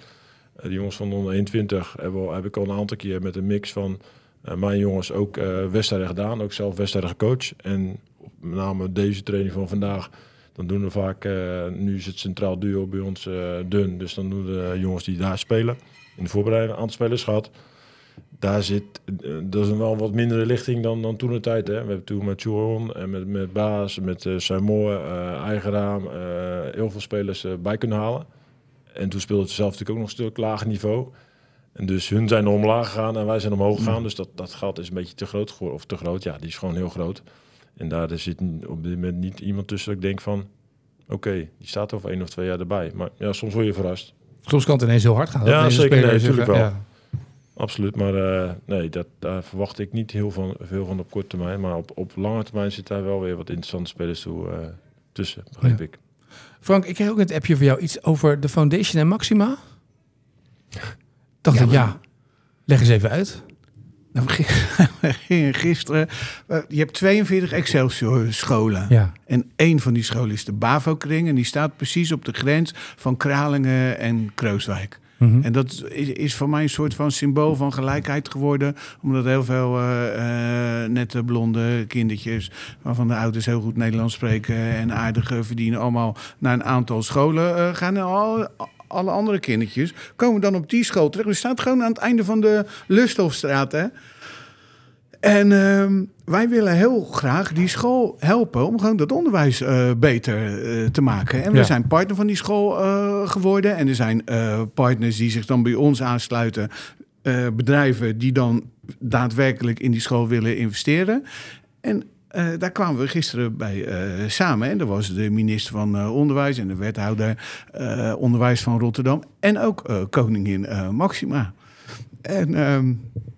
Speaker 5: Eh, de jongens van onder 21 hebben, we al- heb ik al een aantal keer met een mix van eh, mijn jongens ook wedstrijden gedaan. Ook zelf wedstrijden gecoacht. En met name deze training van vandaag. Dan doen we vaak, nu is het centraal duo bij ons dun. Dus dan doen de jongens die daar spelen. In de voorbereiding een aantal spelers gehad. Daar zit, eh, dat is een wel wat mindere lichting dan, dan toen de tijd. Hè. We hebben toen met Churon en met, met Baas, met uh, eh Eigen Raam, eh, heel veel spelers bij kunnen halen. En toen speelde het zelf natuurlijk ook nog een stuk lager niveau. En dus hun zijn omlaag gegaan en wij zijn omhoog gegaan. Dus dat, dat gat is een beetje te groot geworden. Of te groot, ja, die is gewoon heel groot. En daar zit op dit moment niet iemand tussen dat ik denk van... Oké, die staat over één of twee jaar erbij. Maar ja, soms word je verrast.
Speaker 1: Soms kan het ineens heel hard gaan.
Speaker 5: Ja, zeker, nee, natuurlijk wel.
Speaker 1: ja.
Speaker 5: Absoluut, maar eh, nee, dat, daar verwacht ik niet heel van, veel van op korte termijn. Maar op, op lange termijn zit daar wel weer wat interessante spelers toe, eh, tussen, begreep
Speaker 1: Ja.
Speaker 5: ik.
Speaker 1: Frank, ik kreeg ook in het appje voor jou iets over de Foundation en Maxima. Dacht
Speaker 6: Ja,
Speaker 1: ik, ja, leg eens even uit.
Speaker 6: Nou, gisteren. eh, je hebt 42 Excelsior scholen.
Speaker 1: Ja.
Speaker 6: En één van die scholen is de Bavo-kring. En die staat precies op de grens van Kralingen en Kreuswijk.
Speaker 1: Mhm.
Speaker 6: En dat is, is voor mij een soort van symbool van gelijkheid geworden. Omdat heel veel eh, eh, nette blonde kindertjes, waarvan de ouders heel goed Nederlands spreken en aardig eh, verdienen, allemaal naar een aantal scholen eh, gaan. En al, alle andere kindertjes komen dan op die school terecht. We staan gewoon aan het einde van de Lusthofstraat. Hè? En ehm, wij willen heel graag die school helpen om gewoon dat onderwijs eh, beter eh, te maken. En we zijn partner van die school eh, geworden. En er zijn partners die zich dan bij ons aansluiten. bedrijven die dan daadwerkelijk in die school willen investeren. En daar kwamen we gisteren bij samen. En er was de minister van Onderwijs en de wethouder Onderwijs van Rotterdam. En ook koningin Maxima. En ehm,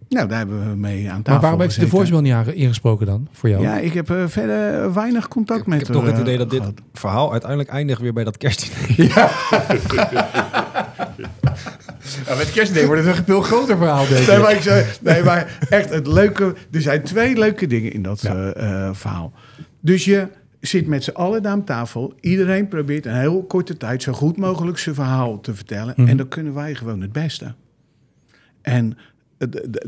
Speaker 6: nou, daar hebben we mee aan tafel
Speaker 1: Maar waarom heeft ze de
Speaker 6: gezeten.
Speaker 1: voorspel niet ingesproken dan, voor jou?
Speaker 6: Ja, ik heb eh, verder weinig contact met
Speaker 7: Ik heb toch het idee
Speaker 6: eh,
Speaker 7: dat dit
Speaker 6: gehad.
Speaker 7: verhaal uiteindelijk eindigt weer bij dat kerstdiner.
Speaker 1: Ja, met kerstdiner wordt het een veel groter verhaal, denk
Speaker 6: Nee maar, ik zei, nee, maar echt het leuke. Er zijn twee leuke dingen in dat eh, eh, verhaal. Dus je zit met z'n allen daar aan tafel. Iedereen probeert een heel korte tijd zo goed mogelijk zijn verhaal te vertellen.
Speaker 1: Mhm.
Speaker 6: En dan kunnen wij gewoon het beste. En eh,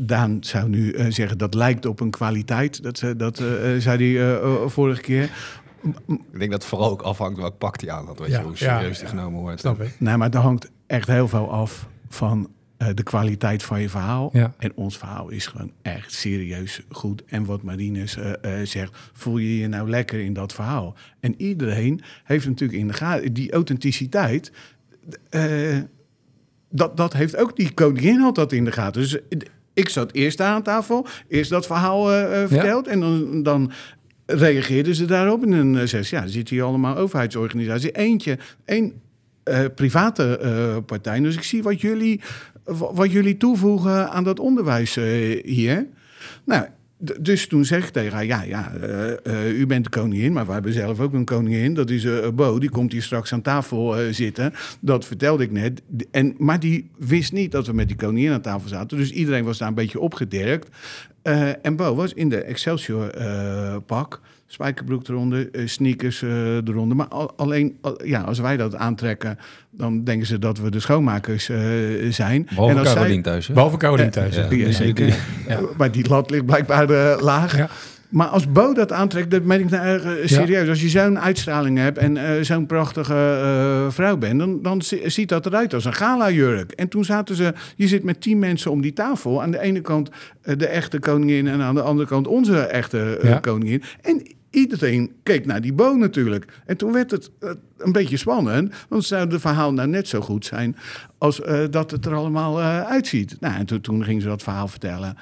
Speaker 6: Daan zou nu eh, zeggen dat lijkt op een kwaliteit. Dat, eh, dat eh, eh, zei hij eh, eh, vorige keer.
Speaker 7: Ik denk dat het vooral ook afhangt welk pak die aan had. Weet
Speaker 1: Ja,
Speaker 7: je, hoe
Speaker 1: ja,
Speaker 7: serieus die
Speaker 1: ja.
Speaker 7: genomen wordt.
Speaker 1: Snap ik.
Speaker 6: Nee, maar er hangt echt heel veel af van eh, de kwaliteit van je verhaal.
Speaker 1: Ja.
Speaker 6: En ons verhaal is gewoon echt serieus goed. En wat Marines eh, eh, zegt, voel je je nou lekker in dat verhaal? En iedereen heeft natuurlijk in de gaten, die authenticiteit, eh, dat, dat heeft ook die koningin had dat in de gaten. Dus eh, ik zat eerst aan tafel, eerst dat verhaal eh, eh, verteld en dan... dan reageerden ze daarop en dan zei ze, ja, er zitten hier allemaal overheidsorganisaties. Eentje, één private partij. Dus ik zie wat jullie, wa- wat jullie toevoegen aan dat onderwijs hier. Nou, dus toen zeg ik tegen haar, ja, ja, eh, eh, u bent de koningin, maar we hebben zelf ook een koningin. Dat is eh Bo, die komt hier straks aan tafel zitten. Dat vertelde ik net. En, maar die wist niet dat we met die koningin aan tafel zaten. Dus iedereen was daar een beetje opgedirkt. En Bo was in de Excelsior pak. Spijkerbroek eronder, eh, sneakers eh, eronder. Maar al- alleen, al- ja, als wij dat aantrekken, dan denken ze dat we de schoonmakers eh, zijn.
Speaker 7: Behalve
Speaker 6: en als zij-
Speaker 7: Carolien thuis. Hè?
Speaker 1: Behalve thuis.
Speaker 7: ja.
Speaker 1: ja.
Speaker 6: ja, zeker.
Speaker 1: Ja.
Speaker 6: Maar die lat ligt blijkbaar laag.
Speaker 1: Ja.
Speaker 6: Maar als Bo dat aantrekt, dat meen ik nou erg serieus. Als je zo'n uitstraling hebt en eh, zo'n prachtige eh, vrouw bent... dan, dan zi- ziet dat eruit als een gala-jurk. En toen zaten ze... Je zit met tien mensen om die tafel. Aan de ene kant de echte koningin... en aan de andere kant onze echte eh,
Speaker 1: Ja.
Speaker 6: koningin. En iedereen keek naar die Bo natuurlijk. En toen werd het eh, een beetje spannend. Want zou het verhaal nou net zo goed zijn... als eh, dat het er allemaal eh, uitziet. Nou, en toen, toen ging ze dat verhaal vertellen...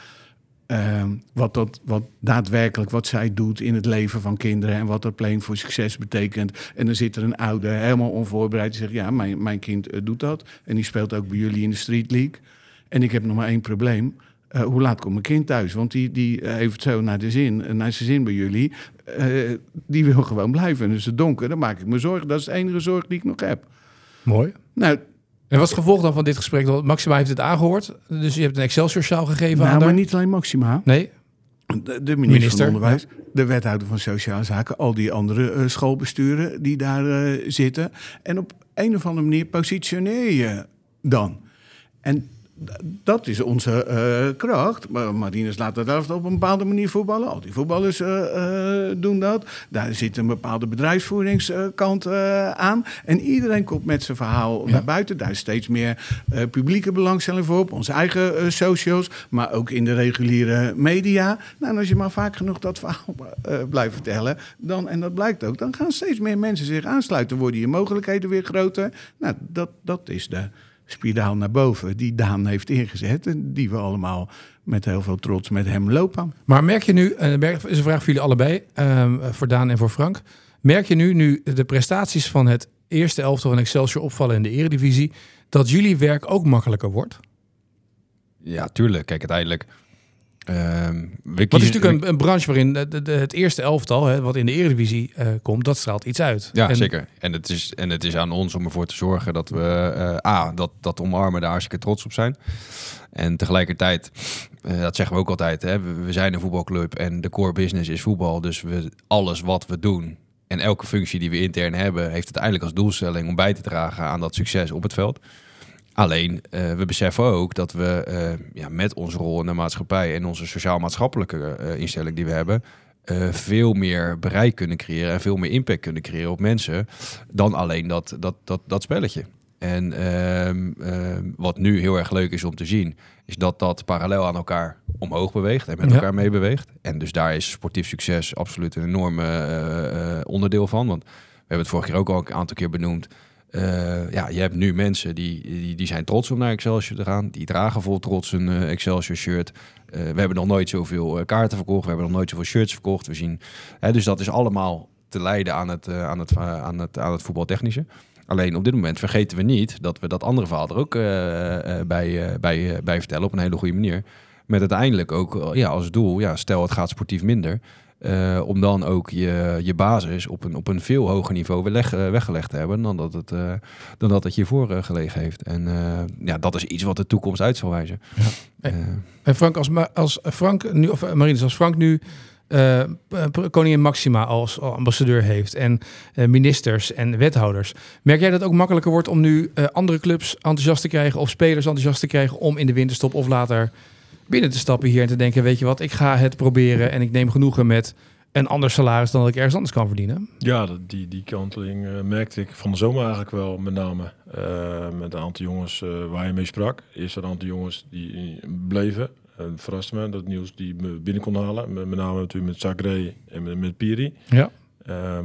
Speaker 6: Ehm, wat, dat, wat daadwerkelijk wat zij doet in het leven van kinderen en wat dat playing voor succes betekent. En dan zit er een ouder helemaal onvoorbereid die zegt: Ja, mijn, mijn kind doet dat. En die speelt ook bij jullie in de Street League. En ik heb nog maar één probleem. Eh, hoe laat komt mijn kind thuis? Want die, die eh, heeft zo naar, de zin, eh, naar zijn zin bij jullie. Eh, die wil gewoon blijven. En dus het donker, dan maak ik me zorgen. Dat is de enige zorg die ik nog heb.
Speaker 1: Mooi.
Speaker 6: Nou,
Speaker 1: En wat is het gevolg dan van dit gesprek? Want Maxima heeft het aangehoord. Dus je hebt een Excelsior-sjaal gegeven aan
Speaker 6: nou
Speaker 1: haar.
Speaker 6: maar niet alleen Maxima.
Speaker 1: Nee?
Speaker 6: De, de minister,
Speaker 1: Minister,
Speaker 6: van Onderwijs, de wethouder van Sociale Zaken, al die andere schoolbesturen die daar zitten. En op een of andere manier positioneer je dan. En dat is onze eh, kracht. Maar Marines laat dat op een bepaalde manier voetballen. Al die voetballers eh, eh, doen dat. Daar zit een bepaalde bedrijfsvoeringskant aan. En iedereen komt met zijn verhaal naar buiten. Daar is steeds meer publieke belangstelling voor op. Onze eigen socials, maar ook in de reguliere media. Nou, en als je maar vaak genoeg dat verhaal blijft vertellen... Dan, en dat blijkt ook, dan gaan steeds meer mensen zich aansluiten. Worden je mogelijkheden weer groter. Nou, dat, dat is de spiraal naar boven die Daan heeft ingezet... en die we allemaal met heel veel trots met hem lopen.
Speaker 1: Maar merk je nu, en dat is een vraag voor jullie allebei, ehm, voor Daan en voor Frank. Merk je nu, nu de prestaties van het eerste elftal van Excelsior opvallen in de eredivisie, dat jullie werk ook makkelijker wordt?
Speaker 7: Ja, tuurlijk. Kijk, uiteindelijk... we
Speaker 1: het is natuurlijk een, een branche waarin de, de- de- het eerste elftal, hè, wat in de eredivisie eh, komt, dat straalt iets uit.
Speaker 7: Ja,
Speaker 1: En-
Speaker 7: zeker. En het, is, en het is aan ons om ervoor te zorgen dat we eh, A, dat, dat omarmen, daar hartstikke trots op zijn. En tegelijkertijd, eh, dat zeggen we ook altijd, hè, we, we zijn een voetbalclub en de core business is voetbal. Dus we, alles wat we doen en elke functie die we intern hebben, heeft uiteindelijk als doelstelling om bij te dragen aan dat succes op het veld. Alleen, eh, we beseffen ook dat we eh, ja, met onze rol in de maatschappij en onze sociaal-maatschappelijke eh, instelling die we hebben, veel meer bereik kunnen creëren en veel meer impact kunnen creëren op mensen dan alleen dat, dat, dat, dat spelletje. En ehm, ehm, wat nu heel erg leuk is om te zien, is dat dat parallel aan elkaar omhoog beweegt en met
Speaker 1: Ja.
Speaker 7: elkaar mee beweegt. En dus daar is sportief succes absoluut een enorme onderdeel van. Want we hebben het vorige keer ook al een aantal keer benoemd. Eh, ja, je hebt nu mensen die, die, die zijn trots om naar Excelsior te gaan. Die dragen vol trots een eh, Excelsior shirt. Eh, we hebben nog nooit zoveel kaarten verkocht. We hebben nog nooit zoveel shirts verkocht. We zien, hè, dus dat is allemaal te leiden aan het, aan het, aan het, aan het voetbaltechnische. Alleen op dit moment vergeten we niet dat we dat andere verhaal er ook bij, bij, bij vertellen op een hele goede manier. Met uiteindelijk ook ja, als doel, ja, stel het gaat sportief minder. Eh, om dan ook je, je basis op een, op een veel hoger niveau weleg, eh, weggelegd te hebben dan dat het, eh, dan dat het hiervoor gelegen heeft. En ja, dat is iets wat de toekomst uit zal wijzen.
Speaker 1: Ja.
Speaker 7: Eh,
Speaker 1: En Frank, als, als Frank nu, of Marinus, als Frank nu koningin Maxima als ambassadeur heeft en ministers en wethouders, merk jij dat het ook makkelijker wordt om nu andere clubs enthousiast te krijgen of spelers enthousiast te krijgen om in de winterstop of later binnen te stappen hier en te denken, weet je wat, ik ga het proberen en ik neem genoegen met een ander salaris dan dat ik ergens anders kan verdienen?
Speaker 5: Ja, dat, die, die kanteling eh, merkte ik van de zomer eigenlijk wel met name. eh, met een aantal jongens eh, waar je mee sprak. Eerst een aantal jongens die bleven. Uh, verraste me dat nieuws die me binnen kon halen. Met, met name natuurlijk met Zagré en met, met Piri.
Speaker 1: Ja.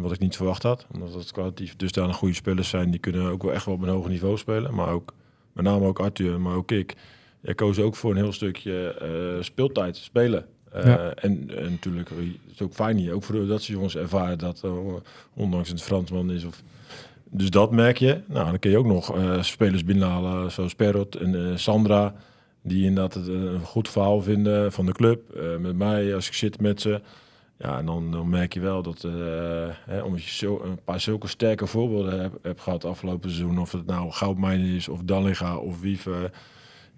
Speaker 5: Wat ik niet verwacht had. Omdat het kwalitatief dusdanig goede spelers zijn. Die kunnen ook wel echt wel op een hoger niveau spelen. Maar ook, met name ook Arthur, maar ook ik. Jij koos ook voor een heel stukje eh, speeltijd, spelen.
Speaker 1: Ja.
Speaker 5: en, en natuurlijk eh, het is ook fijn hier, ook voor dat ze jongens ervaren dat, ondanks het Fransman is. Of, dus dat merk je. Nou, dan kun je ook nog uh, spelers binnenhalen, zoals Perrot en uh, Sandra, die inderdaad het een goed verhaal vinden van de club. Met mij, als ik zit met ze. Ja, en dan, dan merk je wel dat, hè, omdat je zo, een paar zulke sterke voorbeelden hebt heb gehad afgelopen seizoen, of het nou Goudmijn is, of Dallinga, of Wiever.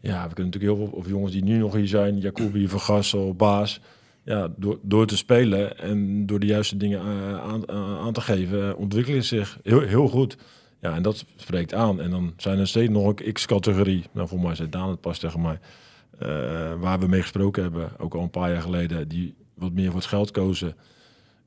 Speaker 5: Ja, we kunnen natuurlijk heel veel, of jongens die nu nog hier zijn, Jacobi, Vergassel, Baas. Ja, door, door te spelen en door de juiste dingen uh, aan, uh, aan, te geven, ontwikkelen zich heel, heel goed. Ja, en dat spreekt aan. En dan zijn er steeds nog een X-categorie. Nou, voor mij zei Daan het pas tegen mij. Waar we mee gesproken hebben, ook al een paar jaar geleden, die wat meer voor het geld kozen.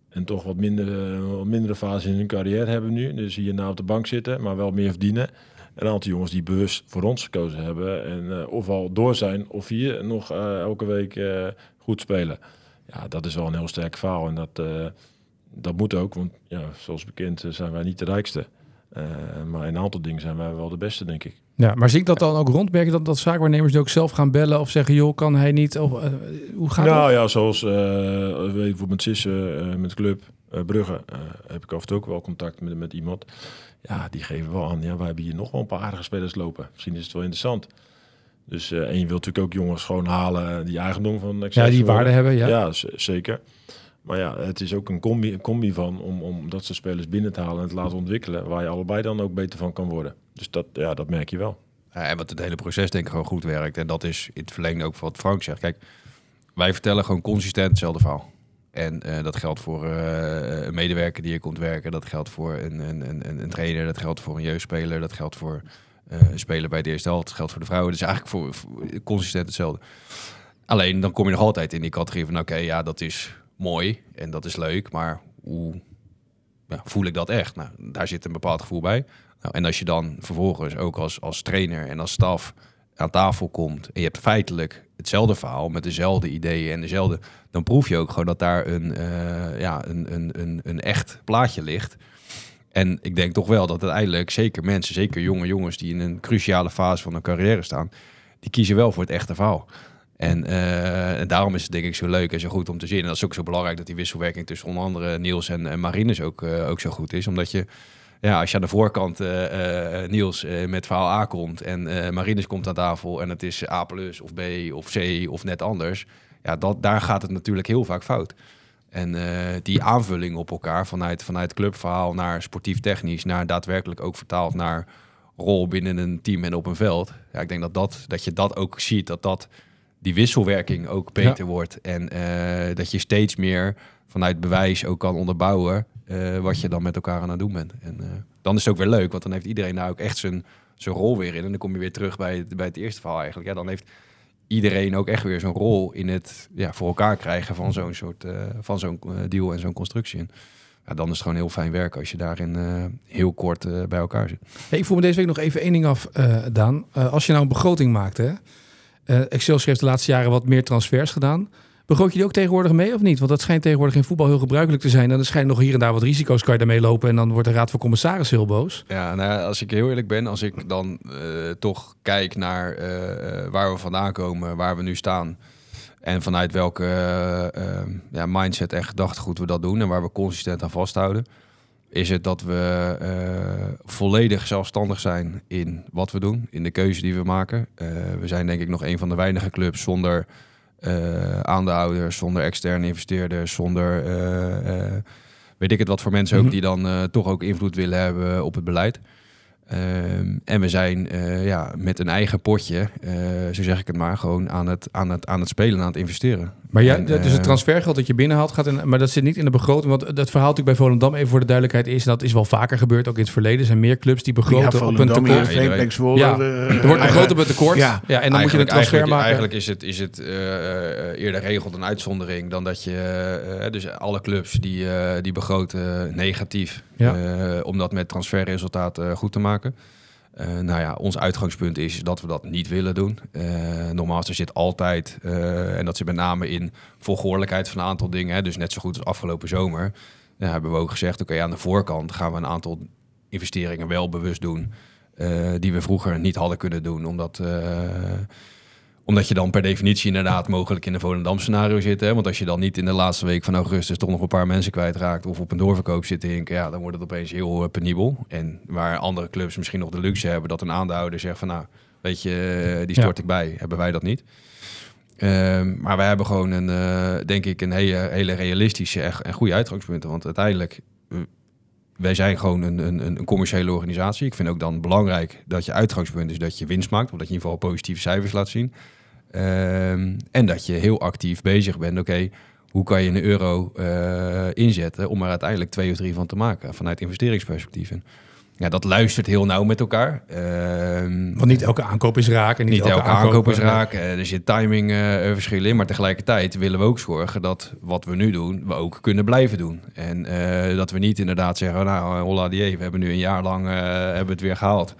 Speaker 5: En toch wat, minder, wat mindere fase in hun carrière hebben nu. Dus hier nou op de bank zitten, maar wel meer verdienen. En een aantal jongens die bewust voor ons gekozen hebben. En uh, of al door zijn, of hier nog uh, elke week uh, goed spelen. Ja, dat is wel een heel sterk verhaal. En dat, dat moet ook, want ja, zoals bekend zijn wij niet de rijkste. Maar in een aantal dingen zijn wij wel de beste, denk ik.
Speaker 1: Ja, maar zie ik dat dan ook rond? Merk je dat, dat zaakwaarnemers nu ook zelf gaan bellen of zeggen, joh, kan hij niet? Of, hoe gaat
Speaker 5: nou,
Speaker 1: dat?
Speaker 5: ja, zoals weet ik, met Sissen, met Club Brugge, heb ik af en toe ook wel contact met, met iemand. Ja, die geven wel aan, ja, wij hebben hier nog wel een paar aardige spelers lopen. Misschien is het wel interessant. Dus, uh, en je wilt natuurlijk ook jongens gewoon halen die eigendom van
Speaker 1: Excelsior. Ja, die waarde hebben, ja.
Speaker 5: Ja, zeker. Maar ja, het is ook een combi, een combi van om, om dat soort spelers binnen te halen en te laten ontwikkelen, waar je allebei dan ook beter van kan worden. Dus dat, ja, dat merk je wel.
Speaker 7: Ja, en wat het hele proces denk ik gewoon goed werkt. En dat is in het verlengde ook wat Frank zegt. Kijk, wij vertellen gewoon consistent hetzelfde verhaal. En uh, dat geldt voor uh, een medewerker die hier komt werken. Dat geldt voor een, een, trainer. Dat geldt voor een jeugdspeler. Dat geldt voor uh, een speler bij de eerste helft. Dat geldt voor de vrouwen. Dus eigenlijk voor, consistent hetzelfde. Alleen dan kom je nog altijd in die categorie van... oké, ja, dat is mooi en dat is leuk. Maar hoe ja, voel ik dat echt? Nou, daar zit een bepaald gevoel bij. Nou, en als je dan vervolgens ook als, als trainer en als staf aan tafel komt... en je hebt feitelijk hetzelfde verhaal met dezelfde ideeën en dezelfde... dan proef je ook gewoon dat daar een, uh, ja, een, een, een, een echt plaatje ligt... En ik denk toch wel dat uiteindelijk zeker mensen, zeker jonge jongens die in een cruciale fase van hun carrière staan, die kiezen wel voor het echte verhaal. En, uh, en daarom is het denk ik zo leuk en zo goed om te zien. En dat is ook zo belangrijk dat die wisselwerking tussen onder andere Niels en, en Marines ook, uh, ook zo goed is. Omdat je, ja, als je aan de voorkant uh, Niels met verhaal A komt en Marines komt aan tafel en het is A plus of B of C of net anders. Ja, dat, daar gaat het natuurlijk heel vaak fout. En die aanvulling op elkaar vanuit, vanuit clubverhaal naar sportief technisch, naar daadwerkelijk ook vertaald naar rol binnen een team en op een veld. Ja, ik denk dat, dat, dat je dat ook ziet, dat, dat die wisselwerking ook beter ja. wordt. En dat je steeds meer vanuit bewijs ook kan onderbouwen uh, wat je dan met elkaar aan het doen bent. En dan is het ook weer leuk, want dan heeft iedereen daar ook echt zijn, zijn rol weer in. En dan kom je weer terug bij het, bij het eerste verhaal eigenlijk. Ja, dan heeft iedereen ook echt weer zo'n rol in het ja, voor elkaar krijgen van zo'n soort uh, van zo'n deal en zo'n constructie. En, ja, dan is het gewoon heel fijn werken als je daarin heel kort bij elkaar zit.
Speaker 1: Hey, ik voel me deze week nog even één ding af, Daan. als je nou een begroting maakt, hè? Excelsior heeft de laatste jaren wat meer transfers gedaan. Begroot je die ook tegenwoordig mee of niet? Want dat schijnt tegenwoordig in voetbal heel gebruikelijk te zijn. En er schijnt nog hier en daar wat risico's kan je daarmee lopen. En dan wordt de Raad van Commissaris heel boos.
Speaker 7: Ja, nou als ik heel eerlijk ben, als ik dan eh, toch kijk naar eh, eh, waar we vandaan komen, waar we nu staan. En vanuit welke ja, mindset en gedachtegoed we dat doen en waar we consistent aan vasthouden. Is het dat we volledig zelfstandig zijn in wat we doen, in de keuze die we maken. We zijn denk ik nog een van de weinige clubs zonder eh, aandeelhouders, zonder externe investeerders, zonder eh, eh, weet ik het wat voor mensen ook
Speaker 1: Mhm.
Speaker 7: die dan toch ook invloed willen hebben op het beleid. Ehm, en we zijn ja, met een eigen potje, zo zeg ik het maar, gewoon aan het, aan het, aan het spelen, aan het investeren.
Speaker 1: Maar ja,
Speaker 7: En,
Speaker 1: dus
Speaker 7: eh,
Speaker 1: het transfergeld dat je binnenhaalt, gaat in, maar dat zit niet in de begroting. Want dat verhaal natuurlijk bij Volendam, even voor de duidelijkheid, is en dat is wel vaker gebeurd, ook in het verleden. Er zijn meer clubs die begroten op een tekort.
Speaker 7: ja,
Speaker 6: Zwolle.
Speaker 1: Ja,
Speaker 6: eh,
Speaker 1: Er wordt begroten op een tekort.
Speaker 6: Ja.
Speaker 1: Ja. en dan moet je een transfer
Speaker 7: eigenlijk,
Speaker 1: maken.
Speaker 7: Eigenlijk is het, is het eh, eh, eerder regel dan uitzondering dan dat je... eh, dus alle clubs die, eh, die begroten negatief.
Speaker 1: Ja.
Speaker 7: eh, om dat met transferresultaat eh, goed te maken. Eh, nou ja, ons uitgangspunt is dat we dat niet willen doen. Eh nogmaals, er zit altijd, eh, en dat zit met name in volgordelijkheid van een aantal dingen. Hè, dus net zo goed als afgelopen zomer. Hebben we ook gezegd, oké, aan de voorkant gaan we een aantal investeringen wel bewust doen. die we vroeger niet hadden kunnen doen. Omdat, omdat je dan per definitie inderdaad mogelijk in een Volendam scenario zit. Hè? Want als je dan niet in de laatste week van augustus toch nog een paar mensen kwijtraakt. Of op een doorverkoop zit te hinken. Ja, dan wordt het opeens heel eh, penibel. En waar andere clubs misschien nog de luxe hebben dat een aandeelhouder zegt van nou, weet je, eh, die stort
Speaker 1: Ja.
Speaker 7: ik bij. Hebben wij dat niet. Ehm, maar wij hebben gewoon een, eh, denk ik, een hele, hele realistische en, en goede uitgangspunten. Want uiteindelijk, wij zijn gewoon een, een, een commerciële organisatie. Ik vind ook dan belangrijk dat je uitgangspunt is dat je winst maakt. Of dat je in ieder geval positieve cijfers laat zien. Ehm, en dat je heel actief bezig bent. Oké, hoe kan je een euro eh, inzetten om er uiteindelijk twee of drie van te maken vanuit investeringsperspectief? En ja, dat luistert heel nauw met elkaar. Ehm,
Speaker 1: Want niet elke aankoop is raak. En niet,
Speaker 7: niet elke aankoop is
Speaker 1: eh,
Speaker 7: raak. Eh, Er zit timing eh, verschillen in. Maar tegelijkertijd willen we ook zorgen dat wat we nu doen, we ook kunnen blijven doen. En dat we niet inderdaad zeggen, nou, holla die, we hebben nu een jaar lang hebben het weer gehaald.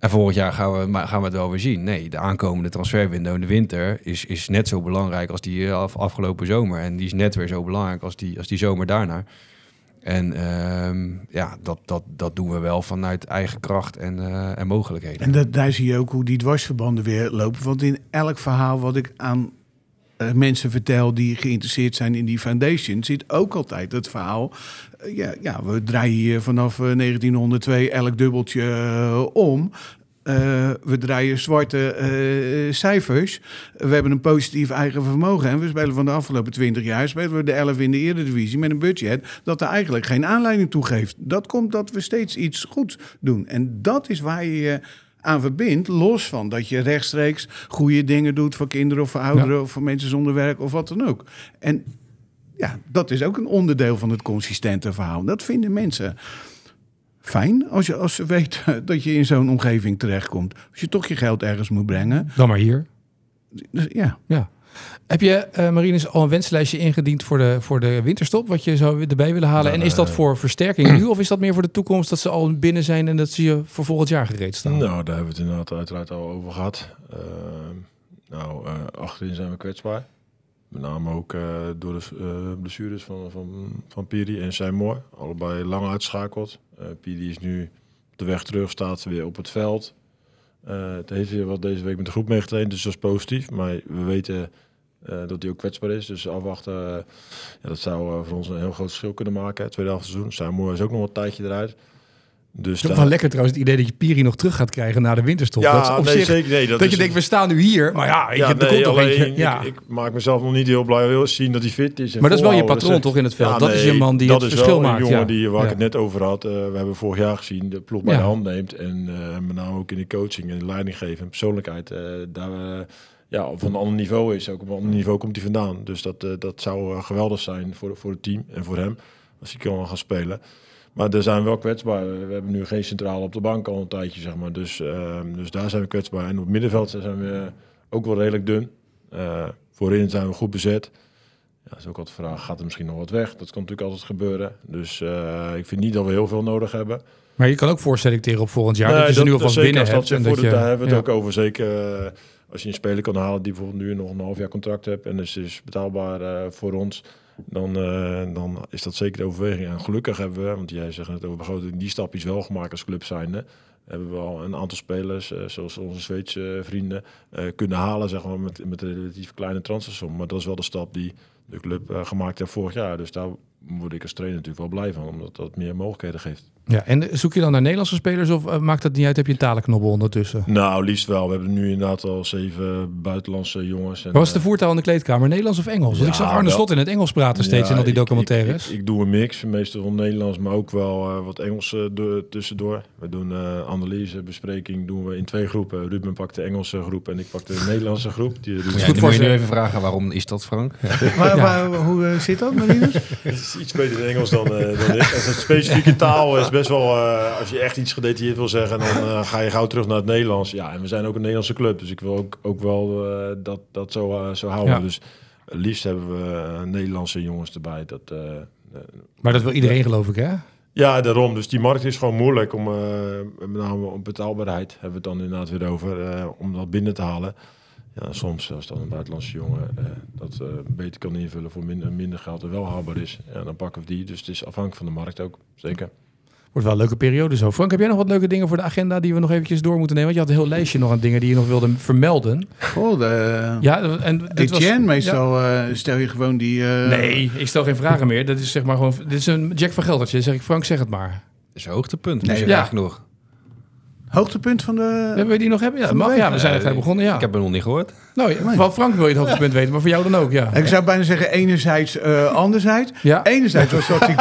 Speaker 7: En volgend jaar gaan we, gaan we het wel weer zien. Nee, de aankomende transferwindow in de winter is, is net zo belangrijk als die af, afgelopen zomer. En die is net weer zo belangrijk als die, als die zomer daarna. En ehm, ja, dat, dat, dat doen we wel vanuit eigen kracht en, eh, en mogelijkheden.
Speaker 6: En dat, daar zie je ook hoe die dwarsverbanden weer lopen. Want in elk verhaal wat ik aan eh, mensen vertel die geïnteresseerd zijn in die foundation, zit ook altijd het verhaal. eh, ja, ja, we draaien hier vanaf eh, 1902 elk dubbeltje eh, om. Eh, we draaien zwarte eh, cijfers. We hebben een positief eigen vermogen. En we spelen van de afgelopen 20 jaar spelen we de 11 in de Eredivisie met een budget dat er eigenlijk geen aanleiding toe geeft. Dat komt dat we steeds iets goeds doen. En dat is waar je aan verbindt, los van dat je rechtstreeks goede dingen doet voor kinderen of voor ouderen of voor mensen zonder werk of wat dan ook. En ja, dat is ook een onderdeel van het consistente verhaal. Dat vinden mensen fijn als, je, als ze weten dat je in zo'n omgeving terechtkomt. Als je toch je geld ergens moet brengen.
Speaker 1: Dan maar hier.
Speaker 6: Dus ja.
Speaker 1: Ja. Heb je, eh Marinus, al een wenslijstje ingediend voor de, voor de winterstop? Wat je zou erbij willen halen? en is dat voor versterking nu? Of is dat meer voor de toekomst dat ze al binnen zijn en dat ze je voor volgend jaar gereed staan?
Speaker 5: Nou, daar hebben we het inderdaad uiteraard al over gehad. Ehm, nou, eh, achterin zijn we kwetsbaar. Met name ook eh, door de eh, blessures van, van, van Piri en Seymour. Allebei lang uitschakeld. Eh Piri is nu op de weg terug, staat weer op het veld. Eh, het heeft weer wat deze week met de groep meegetraind, dus dat is positief. Maar we weten eh, dat hij ook kwetsbaar is. Dus afwachten, eh, ja, dat zou voor ons een heel groot verschil kunnen maken. Tweede half seizoen. Seymour is ook nog een tijdje eruit. Dus
Speaker 1: is
Speaker 5: daar-
Speaker 1: wel lekker trouwens het idee dat je Piri nog terug gaat krijgen na de winterstop. dat is op
Speaker 5: nee,
Speaker 1: zich,
Speaker 5: zeker. Nee,
Speaker 1: dat, je denkt, we staan nu hier. Maar ja, je,
Speaker 5: ja, nee,
Speaker 1: komt
Speaker 5: alleen.
Speaker 1: Ja.
Speaker 5: ik, ik maak mezelf nog niet heel blij. Wil zien dat hij fit is. en
Speaker 1: Maar dat is wel je patroon
Speaker 5: Dat
Speaker 1: toch in het veld?
Speaker 5: Ja,
Speaker 1: dat is je man die
Speaker 5: dat
Speaker 1: het
Speaker 5: is
Speaker 1: verschil maakt.
Speaker 5: Een jongen
Speaker 1: ja.
Speaker 5: die, waar
Speaker 1: Ja.
Speaker 5: ik het net over had. Eh, we hebben vorig jaar gezien de ploeg bij
Speaker 1: Ja.
Speaker 5: de hand neemt. En eh, met name ook in de coaching en de leiding geven en persoonlijkheid. eh, daar ja, op een ander niveau is. Ook op een ander niveau komt hij vandaan. Dus dat, dat zou geweldig zijn voor, voor het team en voor hem. Als hij kan gaan spelen. Maar er zijn we wel kwetsbaar. We hebben nu geen centrale op de bank al een tijdje, zeg maar. Dus, ehm, dus daar zijn we kwetsbaar. En op het middenveld zijn we ook wel redelijk dun. Eh, voorin zijn we goed bezet. Ja, dat is ook altijd de vraag, gaat er misschien nog wat weg? Dat kan natuurlijk altijd gebeuren. Dus eh, ik vind niet dat we heel veel nodig hebben.
Speaker 1: Maar je kan ook voorselecteren op volgend jaar. dat je nu alvast binnen hebt.
Speaker 5: dat
Speaker 1: en
Speaker 5: voor
Speaker 1: dat
Speaker 5: de-
Speaker 1: je,
Speaker 5: daar hebben we het
Speaker 1: ja.
Speaker 5: ook over. Zeker eh, als je een speler kan halen die bijvoorbeeld nu nog een half jaar contract hebt en dus is betaalbaar voor ons, dan, eh, dan is dat zeker de overweging. En gelukkig hebben we, want jij zegt net over begroting, die stapjes wel gemaakt als club zijnde. Hebben we al een aantal spelers, eh, zoals onze Zweedse vrienden, eh, kunnen halen zeg maar, met, met een relatief kleine transfersom. Maar dat is wel de stap die de club gemaakt heeft vorig jaar. Dus daar word ik als trainer natuurlijk wel blij van, omdat dat meer mogelijkheden geeft.
Speaker 1: Ja, en zoek je dan naar Nederlandse spelers of eh, maakt dat niet uit? Heb je een talenknobbel ondertussen?
Speaker 5: Nou, liefst wel. We hebben nu inderdaad al zeven buitenlandse jongens. En,
Speaker 1: Wat was de
Speaker 5: eh,
Speaker 1: voertaal in de kleedkamer? Nederlands of Engels? Want ik zag Arne
Speaker 5: wel.
Speaker 1: Slot in het Engels praten steeds
Speaker 5: Ja,
Speaker 1: in al die documentaires.
Speaker 5: Ik, ik, ik doe een mix, meestal wel Nederlands, maar ook wel eh, wat Engels do- tussendoor. We doen eh, analyse, bespreking doen we in twee groepen. Ruben pakt de Engelse groep en ik pak de Nederlandse groep. Die
Speaker 7: Ja,
Speaker 1: goed
Speaker 7: dan
Speaker 1: voor
Speaker 7: moet je nu even vragen waarom is dat, Frank?
Speaker 6: Waar, waar- hoe zit dat, Marinus?
Speaker 5: Het is iets beter in Engels dan, eh, dan ik. En het specifieke taal is best wel, eh, als je echt iets gedetailleerd wil zeggen, dan eh, ga je gauw terug naar het Nederlands. Ja, en we zijn ook een Nederlandse club, dus ik wil ook, ook wel eh, dat, dat zo, zo houden.
Speaker 1: Ja.
Speaker 5: Dus liefst hebben we Nederlandse jongens erbij. Dat,
Speaker 1: Maar dat wil iedereen geloof ik, hè?
Speaker 5: Ja, daarom. Dus die markt is gewoon moeilijk om, met name op betaalbaarheid, hebben we het dan inderdaad weer over, om dat binnen te halen. Ja, soms als dan een buitenlandse jongen eh, dat beter kan invullen voor minder, minder geld en wel haalbaar is, ja, dan pakken we die. Dus het is afhankelijk van de markt ook, zeker.
Speaker 1: Wordt wel een leuke periode zo. Frank, heb jij nog wat leuke dingen voor de agenda die we nog eventjes door moeten nemen? Want je had een heel lijstje nog aan dingen die je nog wilde vermelden.
Speaker 6: Oh, de...
Speaker 1: Ja, en dit was...
Speaker 6: Etienne,
Speaker 1: Ja.
Speaker 6: meestal eh, stel je gewoon die... eh,
Speaker 1: Nee, ik stel geen vragen meer. Dat is zeg maar gewoon... Dit is een Jack van Geldertje. Dan zeg ik, Frank, zeg het maar.
Speaker 7: Dat is een hoogtepunt.
Speaker 6: Nee,
Speaker 1: ja.
Speaker 7: nog.
Speaker 6: Hoogtepunt van de...
Speaker 1: Hebben we die nog hebben? Ja, mag. Ja, we zijn er
Speaker 7: Eh,
Speaker 1: begonnen, ja.
Speaker 7: Ik heb het nog niet gehoord.
Speaker 1: Nou, ja, van Frank wil je het hoogtepunt weten, maar voor jou dan ook, ja.
Speaker 6: Ik zou bijna zeggen enerzijds, eh anderzijds.
Speaker 1: Ja.
Speaker 6: Enerzijds was dat die,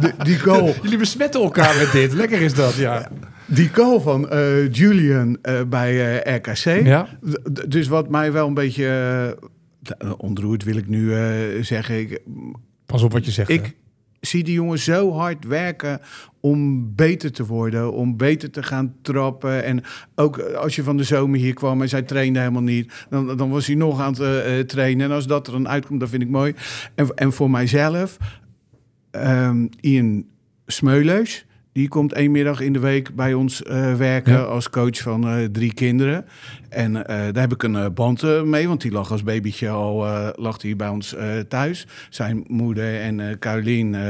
Speaker 6: die, die goal,
Speaker 1: Jullie besmetten elkaar met dit. Lekker is dat, ja.
Speaker 6: die goal van eh, Julian eh, bij eh, RKC.
Speaker 1: Ja.
Speaker 6: Dus wat mij wel een beetje ontroert, wil ik nu eh, zeggen. Ik,
Speaker 1: Pas op wat je zegt. hè.
Speaker 6: ik zie die jongen zo hard werken om beter te worden, om beter te gaan trappen. En ook als je van de zomer hier kwam en zij trainde helemaal niet, dan, dan was hij nog aan het eh, eh, trainen. En als dat er dan uitkomt, dat vind ik mooi. En, en voor mijzelf, ehm, Ian Smeuleus. Die komt één middag in de week bij ons eh, werken
Speaker 1: Ja.
Speaker 6: als coach van eh, drie kinderen. En eh, daar heb ik een band mee, want die lag als babytje al lag hij bij ons thuis. Zijn moeder en Carolien eh,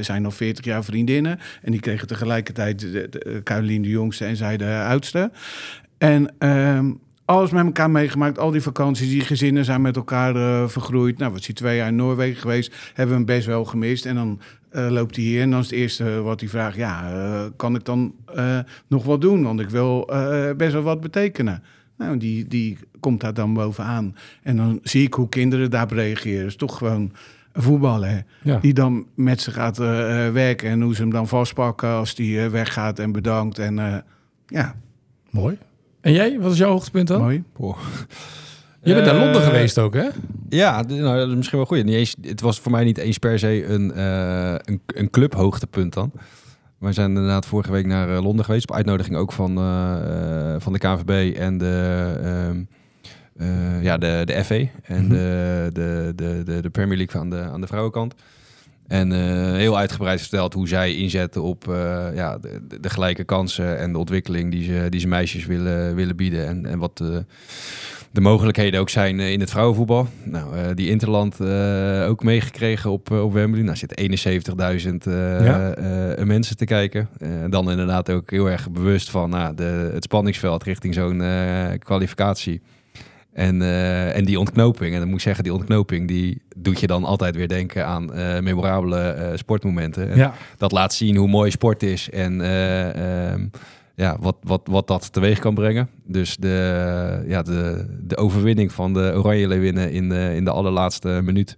Speaker 6: zijn al 40 jaar vriendinnen. En die kregen tegelijkertijd de, de, Carolien de jongste en zij de oudste. En ehm, alles met elkaar meegemaakt. Al die vakanties, die gezinnen zijn met elkaar vergroeid. Nou, was hij twee jaar in Noorwegen geweest. Hebben we hem best wel gemist. En dan eh, loopt hij hier en dan is het eerste wat hij vraagt... ja, eh, kan ik dan eh, nog wat doen? Want ik wil best wel wat betekenen. Nou, die, die komt daar dan bovenaan. En dan zie ik hoe kinderen daarop reageren. Het is toch gewoon een voetballer hè,
Speaker 1: Ja.
Speaker 6: die dan met ze gaat werken... en hoe ze hem dan vastpakken als die weggaat en bedankt. En ja,
Speaker 1: Mooi. En jij, wat is jouw hoogtepunt dan?
Speaker 6: mooi.
Speaker 1: Je bent naar
Speaker 7: Eh,
Speaker 1: Londen geweest ook, hè?
Speaker 7: Ja, nou, dat is misschien wel goed. Niet eens, het was voor mij niet eens per se een, eh een, een clubhoogtepunt dan. We zijn inderdaad vorige week naar eh, Londen geweest. Op uitnodiging ook van, van de KVB en de, ehm, eh, ja, de, de FA. En
Speaker 1: Mhm.
Speaker 7: de, de, de, de, de Premier League aan de, aan de vrouwenkant. En eh, heel uitgebreid verteld hoe zij inzetten op eh, ja, de, de- gelijke kansen en de ontwikkeling die ze, die ze meisjes willen, willen bieden. En, en wat de, de mogelijkheden ook zijn eh, in het vrouwenvoetbal. Nou, eh, die Interland eh, ook meegekregen op, eh, op Wembley. Nou zitten 71.000 eh,
Speaker 1: Ja.
Speaker 7: eh, mensen te kijken. Eh, dan inderdaad ook heel erg bewust van nou, de, het spanningsveld richting zo'n eh, kwalificatie. En, eh, en die ontknoping, en dan moet ik zeggen, die ontknoping, die doet je dan altijd weer denken aan eh, memorabele eh, sportmomenten.
Speaker 1: Ja.
Speaker 7: Dat laat zien hoe mooi sport is en eh, ehm, ja, wat, wat, wat dat teweeg kan brengen. Dus de, ja, de, de overwinning van de Oranje Leeuwinnen in de, in de allerlaatste minuut.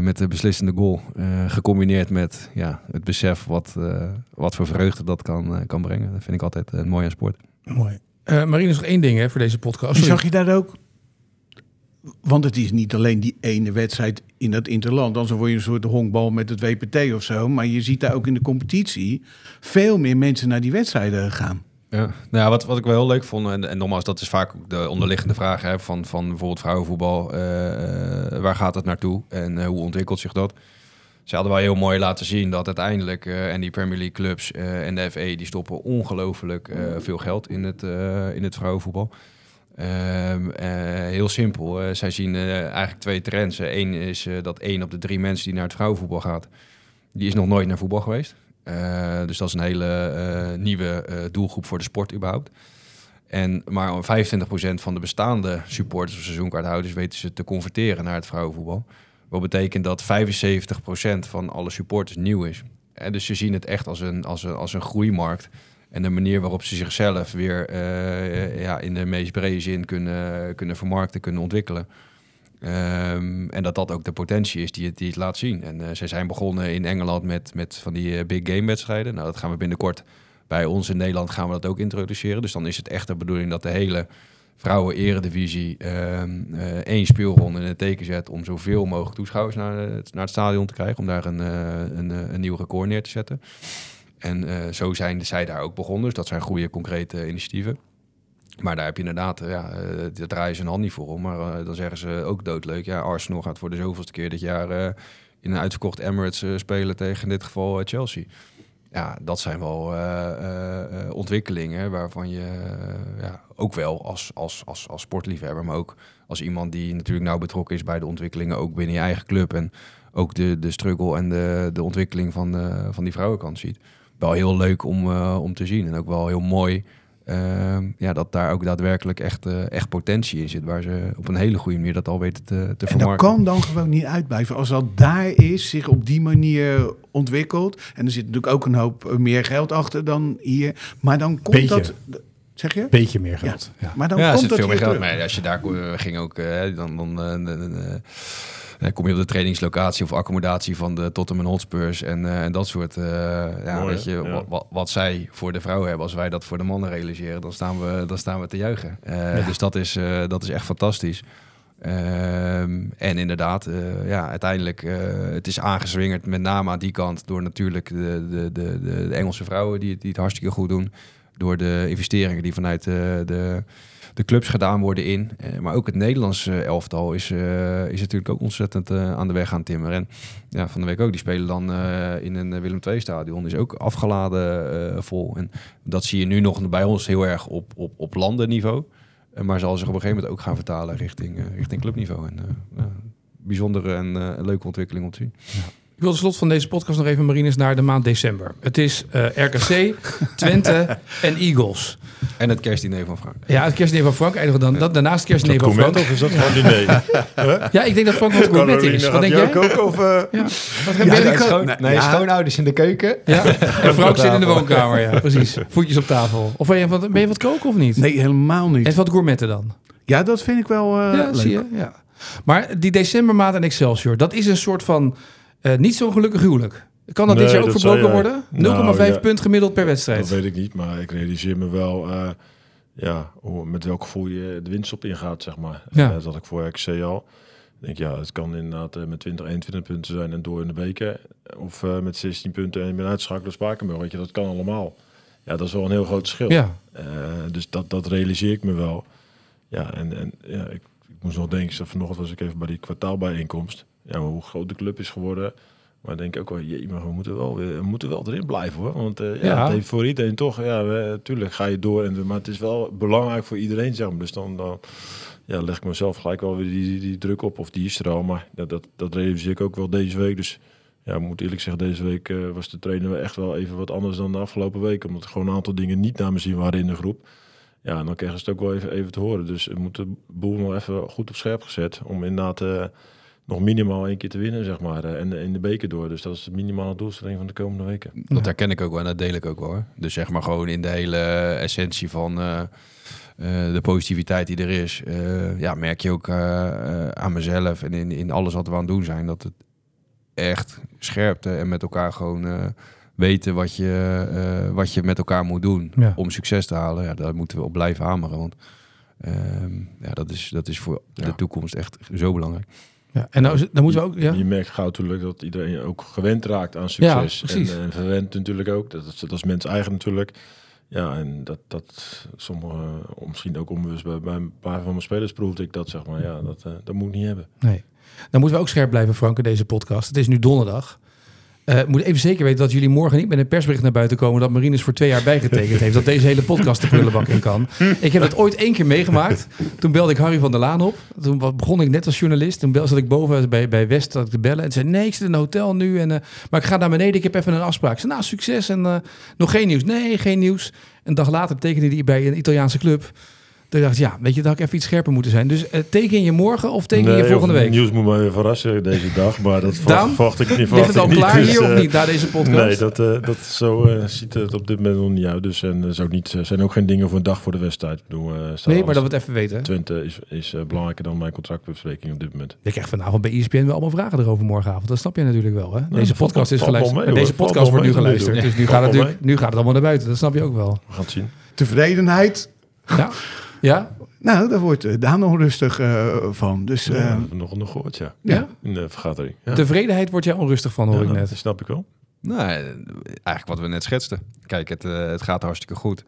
Speaker 7: met de beslissende goal. gecombineerd met ja, het besef wat, wat voor vreugde dat kan, kan brengen. Dat vind ik altijd eh, mooi aan sport.
Speaker 1: Mooi. Eh Marine, nog één ding hè, voor deze podcast. Sorry.
Speaker 6: Zag je daar ook? Want het is niet alleen die ene wedstrijd in dat interland. Dan word je een soort honkbal met het WPT of zo. Maar je ziet daar ook in de competitie veel meer mensen naar die wedstrijden gaan.
Speaker 7: Ja, nou ja, wat, wat ik wel heel leuk vond, en, en nogmaals, dat is vaak ook de onderliggende vraag hè, van, van bijvoorbeeld vrouwenvoetbal. eh, eh, waar gaat het naartoe en eh, hoe ontwikkelt zich dat? Ze hadden wel heel mooi laten zien dat uiteindelijk, eh, en die Premier League clubs eh, en de FA, die stoppen ongelooflijk eh, veel geld in het, in het vrouwenvoetbal. Ehm, eh, heel simpel. zij zien eigenlijk twee trends. Eén is dat één op de drie mensen die naar het vrouwenvoetbal gaat, die is nog nooit naar voetbal geweest. Dus dat is een hele nieuwe doelgroep voor de sport überhaupt. En maar 25% van de bestaande supporters of seizoenkaarthouders weten ze te converteren naar het vrouwenvoetbal. Wat betekent dat 75% van alle supporters nieuw is. En dus ze zien het echt als een, als een, als een groeimarkt. En de manier waarop ze zichzelf weer eh, ja, in de meest brede zin kunnen, kunnen vermarkten, kunnen ontwikkelen. Ehm, en dat dat ook de potentie is die het, die het laat zien. En eh, ze zijn begonnen in Engeland met, met van die eh, big game wedstrijden. Nou, dat gaan we binnenkort bij ons in Nederland gaan we dat ook introduceren. Dus dan is het echt de bedoeling dat de hele vrouwen-eredivisie ehm, eh, één speelronde in het teken zet om zoveel mogelijk toeschouwers naar het, naar het stadion te krijgen. Om daar een, eh, een, eh, een nieuw record neer te zetten. En eh, zo zijn zij daar ook begonnen. Dus dat zijn goede, concrete initiatieven. Maar daar heb je inderdaad, eh, ja, eh, daar draaien ze een hand niet voor om. Maar eh, dan zeggen ze ook doodleuk. Ja, Arsenal gaat voor de zoveelste keer dit jaar eh, in een uitverkocht Emirates eh, spelen tegen in dit geval eh, Chelsea. Ja, dat zijn wel eh, eh, eh, ontwikkelingen waarvan je ja, ook wel als, als, als, als sportliefhebber, maar ook als iemand die natuurlijk nauw betrokken is bij de ontwikkelingen, ook binnen je eigen club en ook de, de struggle en de, de ontwikkeling van, van die vrouwenkant ziet. Wel heel leuk om, om te zien en ook wel heel mooi ja, dat daar ook daadwerkelijk echt, eh, echt potentie in zit. Waar ze op een hele goede manier dat al weten te, te
Speaker 6: En dat
Speaker 7: vermarkten.
Speaker 6: kan dan gewoon niet uitblijven. Als dat daar is, zich op die manier ontwikkelt. En er zit natuurlijk ook een hoop eh, meer geld achter dan hier. Maar dan komt
Speaker 1: Beetje.
Speaker 6: dat. Zeg je?
Speaker 1: Beetje meer geld. Ja.
Speaker 6: Maar dan
Speaker 7: ja, er
Speaker 6: komt
Speaker 7: zit
Speaker 6: dat
Speaker 7: veel meer geld.
Speaker 6: terug.
Speaker 7: Maar als je daar we gingen ook, eh, dan, dan, eh, dan, dan, eh, dan kom je op de trainingslocatie of accommodatie van de Tottenham Hotspurs en, eh, en dat soort. eh, ja,
Speaker 5: Mooi,
Speaker 7: weet je?
Speaker 5: Ja.
Speaker 7: Wat, wat, zij voor de vrouwen hebben, als wij dat voor de mannen realiseren, dan staan we, dan staan we te juichen. Eh, Dus dat is, eh, dat is echt fantastisch. Ehm, en inderdaad, eh, ja, uiteindelijk, eh het is aangezwingerd met name aan die kant door natuurlijk de, de, de, de, Engelse vrouwen die, het- die het hartstikke goed doen. Door de investeringen die vanuit eh, de, de clubs gedaan worden in. Eh, maar ook het Nederlandse elftal is, eh, is natuurlijk ook ontzettend eh, aan de weg gaan timmeren. En ja, van de week ook, die spelen dan in een Willem II-stadion. Is ook afgeladen vol. En dat zie je nu nog bij ons heel erg op, op, op landenniveau. Maar zal zich op een gegeven moment ook gaan vertalen richting, richting clubniveau. En, ja, bijzondere en leuke ontwikkeling om te zien.
Speaker 1: Ik wil tot slot van deze podcast nog even, Marines, naar de maand december. Het is eh, RKC, Twente en Eagles.
Speaker 7: En het kerstdiner van Frank.
Speaker 1: Ja, het kerstdiner van Frank eindigen dan. Dat, daarnaast het kerstdiner van Frank.
Speaker 5: of is dat gewoon diner?
Speaker 1: Ja, ik denk dat Frank wat gourmet is. Wat denk jij?
Speaker 5: ook of... eh,
Speaker 1: Ja. Wat heb jij?
Speaker 6: kan-
Speaker 7: schoon, nee,
Speaker 6: ja.
Speaker 7: schoonouders in de keuken.
Speaker 1: Ja, en Frank zit in de woonkamer, ja, precies. Voetjes op tafel. Of ben je ben je wat koken of niet?
Speaker 6: Nee, helemaal niet.
Speaker 1: En wat gourmetten dan?
Speaker 6: Ja, dat vind ik wel eh,
Speaker 1: ja,
Speaker 6: leuk.
Speaker 1: zie je. Ja. Maar die decembermaat en Excelsior, dat is een soort van eh, niet zo'n gelukkig huwelijk. Kan dat dit jaar ook verbroken
Speaker 5: jij.
Speaker 1: worden? 0,5
Speaker 5: Nou, ja.
Speaker 1: punt gemiddeld per wedstrijd.
Speaker 5: Dat weet ik niet, maar ik realiseer me wel eh, ja, hoe, met welk gevoel je de winst op ingaat, zeg maar.
Speaker 1: Ja.
Speaker 5: Eh, dat had ik voor RKC al. Ik denk, ja, het kan inderdaad met 20, 21 punten zijn en door in de weken. Of met 16 punten en je bent uitschakelen door Spakenburg. Weet je, dat kan allemaal. Ja, dat is wel een heel groot verschil.
Speaker 1: Ja,
Speaker 5: dus dat, dat realiseer ik me wel. Ja, en, en ja, ik, ik moest nog denken, vanochtend was ik even bij die kwartaalbijeenkomst. Ja, hoe groot de club is geworden. Maar ik denk ook wel, jee, maar we moeten wel, we moeten wel erin blijven hoor. Want eh, ja,
Speaker 1: Ja.
Speaker 5: het heeft voor iedereen toch, ja, we, tuurlijk ga je door. En, maar het is wel belangrijk voor iedereen, zeg maar. Dus dan, dan ja, leg ik mezelf gelijk wel weer die, die, die druk op. Of die is er al, maar dat, dat, dat realiseer ik ook wel deze week. Dus ja, ik moet eerlijk zeggen, deze week eh, was de trainer echt wel even wat anders dan de afgelopen week. Omdat er gewoon een aantal dingen niet naar me zien waren in de groep. Ja, en dan krijgen ze het ook wel even, even te horen. Dus we moeten de boel nog even goed op scherp gezet. Om inderdaad eh, nog minimaal één keer te winnen, zeg maar. eh, en in de beker door. Dus dat is de minimale doelstelling van de komende weken.
Speaker 7: Dat herken ik ook wel en dat deel ik ook wel. Hoor. Dus zeg maar gewoon in de hele essentie van eh, eh, de positiviteit die er is. eh, ja, merk je ook eh, eh, aan mezelf en in, in alles wat we aan het doen zijn. Dat het echt scherpte en met elkaar gewoon eh, weten wat je, eh, wat je met elkaar moet doen
Speaker 1: Ja.
Speaker 7: om succes te halen. Ja, daar moeten we op blijven hameren. Want ehm, ja, dat, is, dat is voor
Speaker 5: Ja.
Speaker 7: de toekomst echt zo belangrijk.
Speaker 1: Ja. en nou, dan moeten we ook... Ja?
Speaker 5: Je merkt gauw natuurlijk dat iedereen ook gewend raakt aan
Speaker 1: Ja,
Speaker 5: succes.
Speaker 1: precies.
Speaker 5: en, en verwend natuurlijk ook. Dat is, dat is mens eigen natuurlijk. Ja, en dat, dat sommige, misschien ook onbewust bij, bij een paar van mijn spelers proefde ik dat, zeg maar. Ja, dat, eh, dat moet ik niet hebben.
Speaker 1: Nee. Dan moeten we ook scherp blijven, Frank, in deze podcast. Het is nu donderdag. Eh, moet even zeker weten dat jullie morgen niet met een persbericht naar buiten komen dat Marinus voor twee jaar bijgetekend heeft. Dat deze hele podcast de prullenbak in kan. Ik heb dat ooit één keer meegemaakt. Toen belde ik Harry van der Laan op. Toen begon ik net als journalist. Toen bel, zat ik boven bij, bij West zat ik te bellen. En zei, nee, ik zit in een hotel nu. En, eh, maar ik ga naar beneden, ik heb even een afspraak. Ik zei, nou, succes. En eh, nog geen nieuws. Nee, geen nieuws. Een dag later tekende hij bij een Italiaanse club. Toen dacht ik, ja, weet je, dat had ik even iets scherper moeten zijn. Dus eh, teken je morgen of teken je volgende week?
Speaker 5: Nieuws moet me even verrassen deze dag, maar dat verwacht, ik niet.
Speaker 1: Ligt
Speaker 5: verwacht
Speaker 1: het
Speaker 5: ik
Speaker 1: al
Speaker 5: niet,
Speaker 1: klaar
Speaker 5: dus,
Speaker 1: hier of
Speaker 5: eh,
Speaker 1: niet, na deze podcast?
Speaker 5: Nee, dat, eh, dat zo ziet het op dit moment nog niet uit. Dus en er is ook niet, zijn ook geen dingen voor een dag voor de wedstrijd. Ik eh, staat
Speaker 1: Nee, maar dat we het even weten.
Speaker 5: Twente is, is belangrijker dan mijn contractbespreking op dit moment.
Speaker 1: Je krijgt vanavond bij ESPN wel allemaal vragen erover morgenavond. Dat snap je natuurlijk wel. Hè? Deze podcast is geluisterd.
Speaker 5: mee,
Speaker 1: deze podcast wordt nu geluisterd. Dus nu gaat, het nu gaat het allemaal naar buiten. Dat snap je ook wel.
Speaker 5: We gaan het zien.
Speaker 6: Tevredenheid.
Speaker 1: Ja? Ja?
Speaker 6: Nou, daar wordt eh, Daan onrustig eh, van. Dus eh,
Speaker 5: Ja, dat heb ik nog, nog gehoord, ja.
Speaker 1: Ja?
Speaker 5: In de vergadering. Ja.
Speaker 1: Tevredenheid word jij onrustig van, hoor
Speaker 5: Ja,
Speaker 1: ik net.
Speaker 5: Dat snap ik wel.
Speaker 7: Nou, eigenlijk wat we net schetsten. Kijk, het, eh, het gaat hartstikke goed.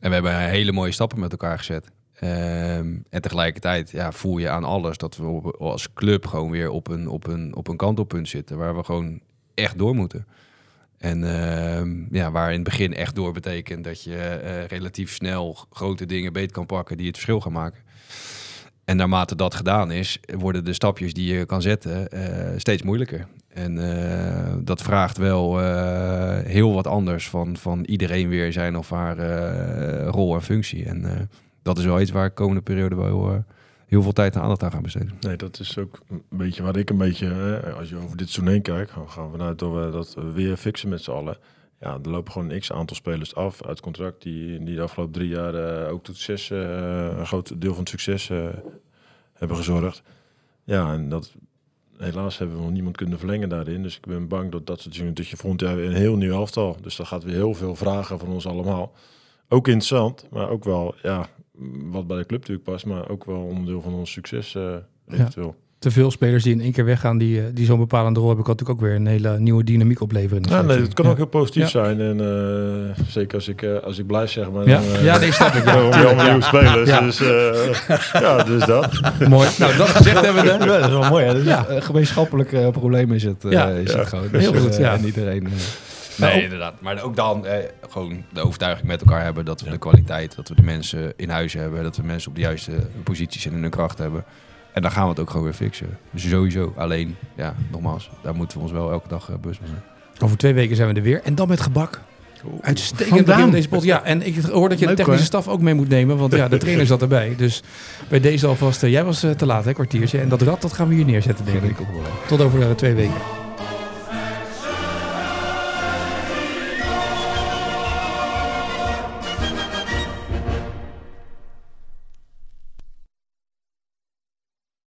Speaker 7: En we hebben hele mooie stappen met elkaar gezet. Ehm, en tegelijkertijd ja, voel je aan alles dat we op- als club gewoon weer op een, op, een, op een kantelpunt zitten. Waar we gewoon echt door moeten. En ehm, ja, waar in het begin echt door betekent dat je eh, relatief snel grote dingen beet kan pakken die het verschil gaan maken. En naarmate dat gedaan is, worden de stapjes die je kan zetten eh, steeds moeilijker. En eh, dat vraagt wel heel wat anders van, van iedereen weer zijn of haar rol en functie. En dat is wel iets waar ik komende periode wel heel veel tijd en aandacht aan ga besteden.
Speaker 5: Nee, dat is ook een beetje waar ik een beetje, hè, als je over dit seizoen heen kijkt, gaan gaan we vanuit dat we dat we weer fixen met z'n allen. Ja, er lopen gewoon een x aantal spelers af uit contract die, die de afgelopen drie jaar eh, ook tot succes, eh, een groot deel van het succes eh, hebben gezorgd. Ja, en dat helaas hebben we nog niemand kunnen verlengen daarin. Dus ik ben bang dat dat soort dingen, dat je weer een heel nieuw elftal. Dus dat gaat weer heel veel vragen van ons allemaal. Ook interessant, maar ook wel, ja, wat bij de club natuurlijk past, maar ook wel onderdeel van ons succes eh eventueel.
Speaker 1: Te veel spelers die in één keer weggaan, die, eh, die zo'n bepalende rol hebben, kan natuurlijk ook weer een hele nieuwe dynamiek opleveren.
Speaker 5: Ja, nee, het kan
Speaker 1: Ja.
Speaker 5: ook heel positief
Speaker 1: Ja.
Speaker 5: zijn. En eh, zeker als ik, eh, als ik blijf zeg maar.
Speaker 1: Ja,
Speaker 5: dan,
Speaker 1: ja nee, snap ik. Ja.
Speaker 5: allemaal nieuwe spelers.
Speaker 1: Ja.
Speaker 5: Dus, eh, ja, dus dat.
Speaker 1: Mooi. Nou, dat gezegd hebben we.
Speaker 7: Dat is wel mooi. Hè?
Speaker 1: Ja.
Speaker 7: Een gemeenschappelijk probleem is het, eh,
Speaker 1: Ja.
Speaker 7: is
Speaker 5: Ja.
Speaker 7: het gewoon.
Speaker 1: Heel goed,
Speaker 7: eh,
Speaker 1: ja.
Speaker 7: En iedereen...
Speaker 1: Nou,
Speaker 7: Nee, inderdaad. Maar ook dan eh, gewoon de overtuiging met elkaar hebben dat we de kwaliteit, dat we de mensen in huis hebben, dat we mensen op de juiste posities en in hun kracht hebben. En dan gaan we het ook gewoon weer fixen. Dus sowieso. Alleen, ja, nogmaals, daar moeten we ons wel elke dag eh, bewust van zijn.
Speaker 1: Over twee weken zijn we er weer. En dan met gebak. Uitstekend van deze pot. Ja, en ik hoor dat je de technische
Speaker 6: hoor.
Speaker 1: staf ook mee moet nemen. Want ja, de trainer zat erbij. Dus bij deze alvast... eh, jij was eh, te laat, hè, kwartiertje. En dat rad, dat gaan we hier neerzetten, denk ik. Tot over twee weken.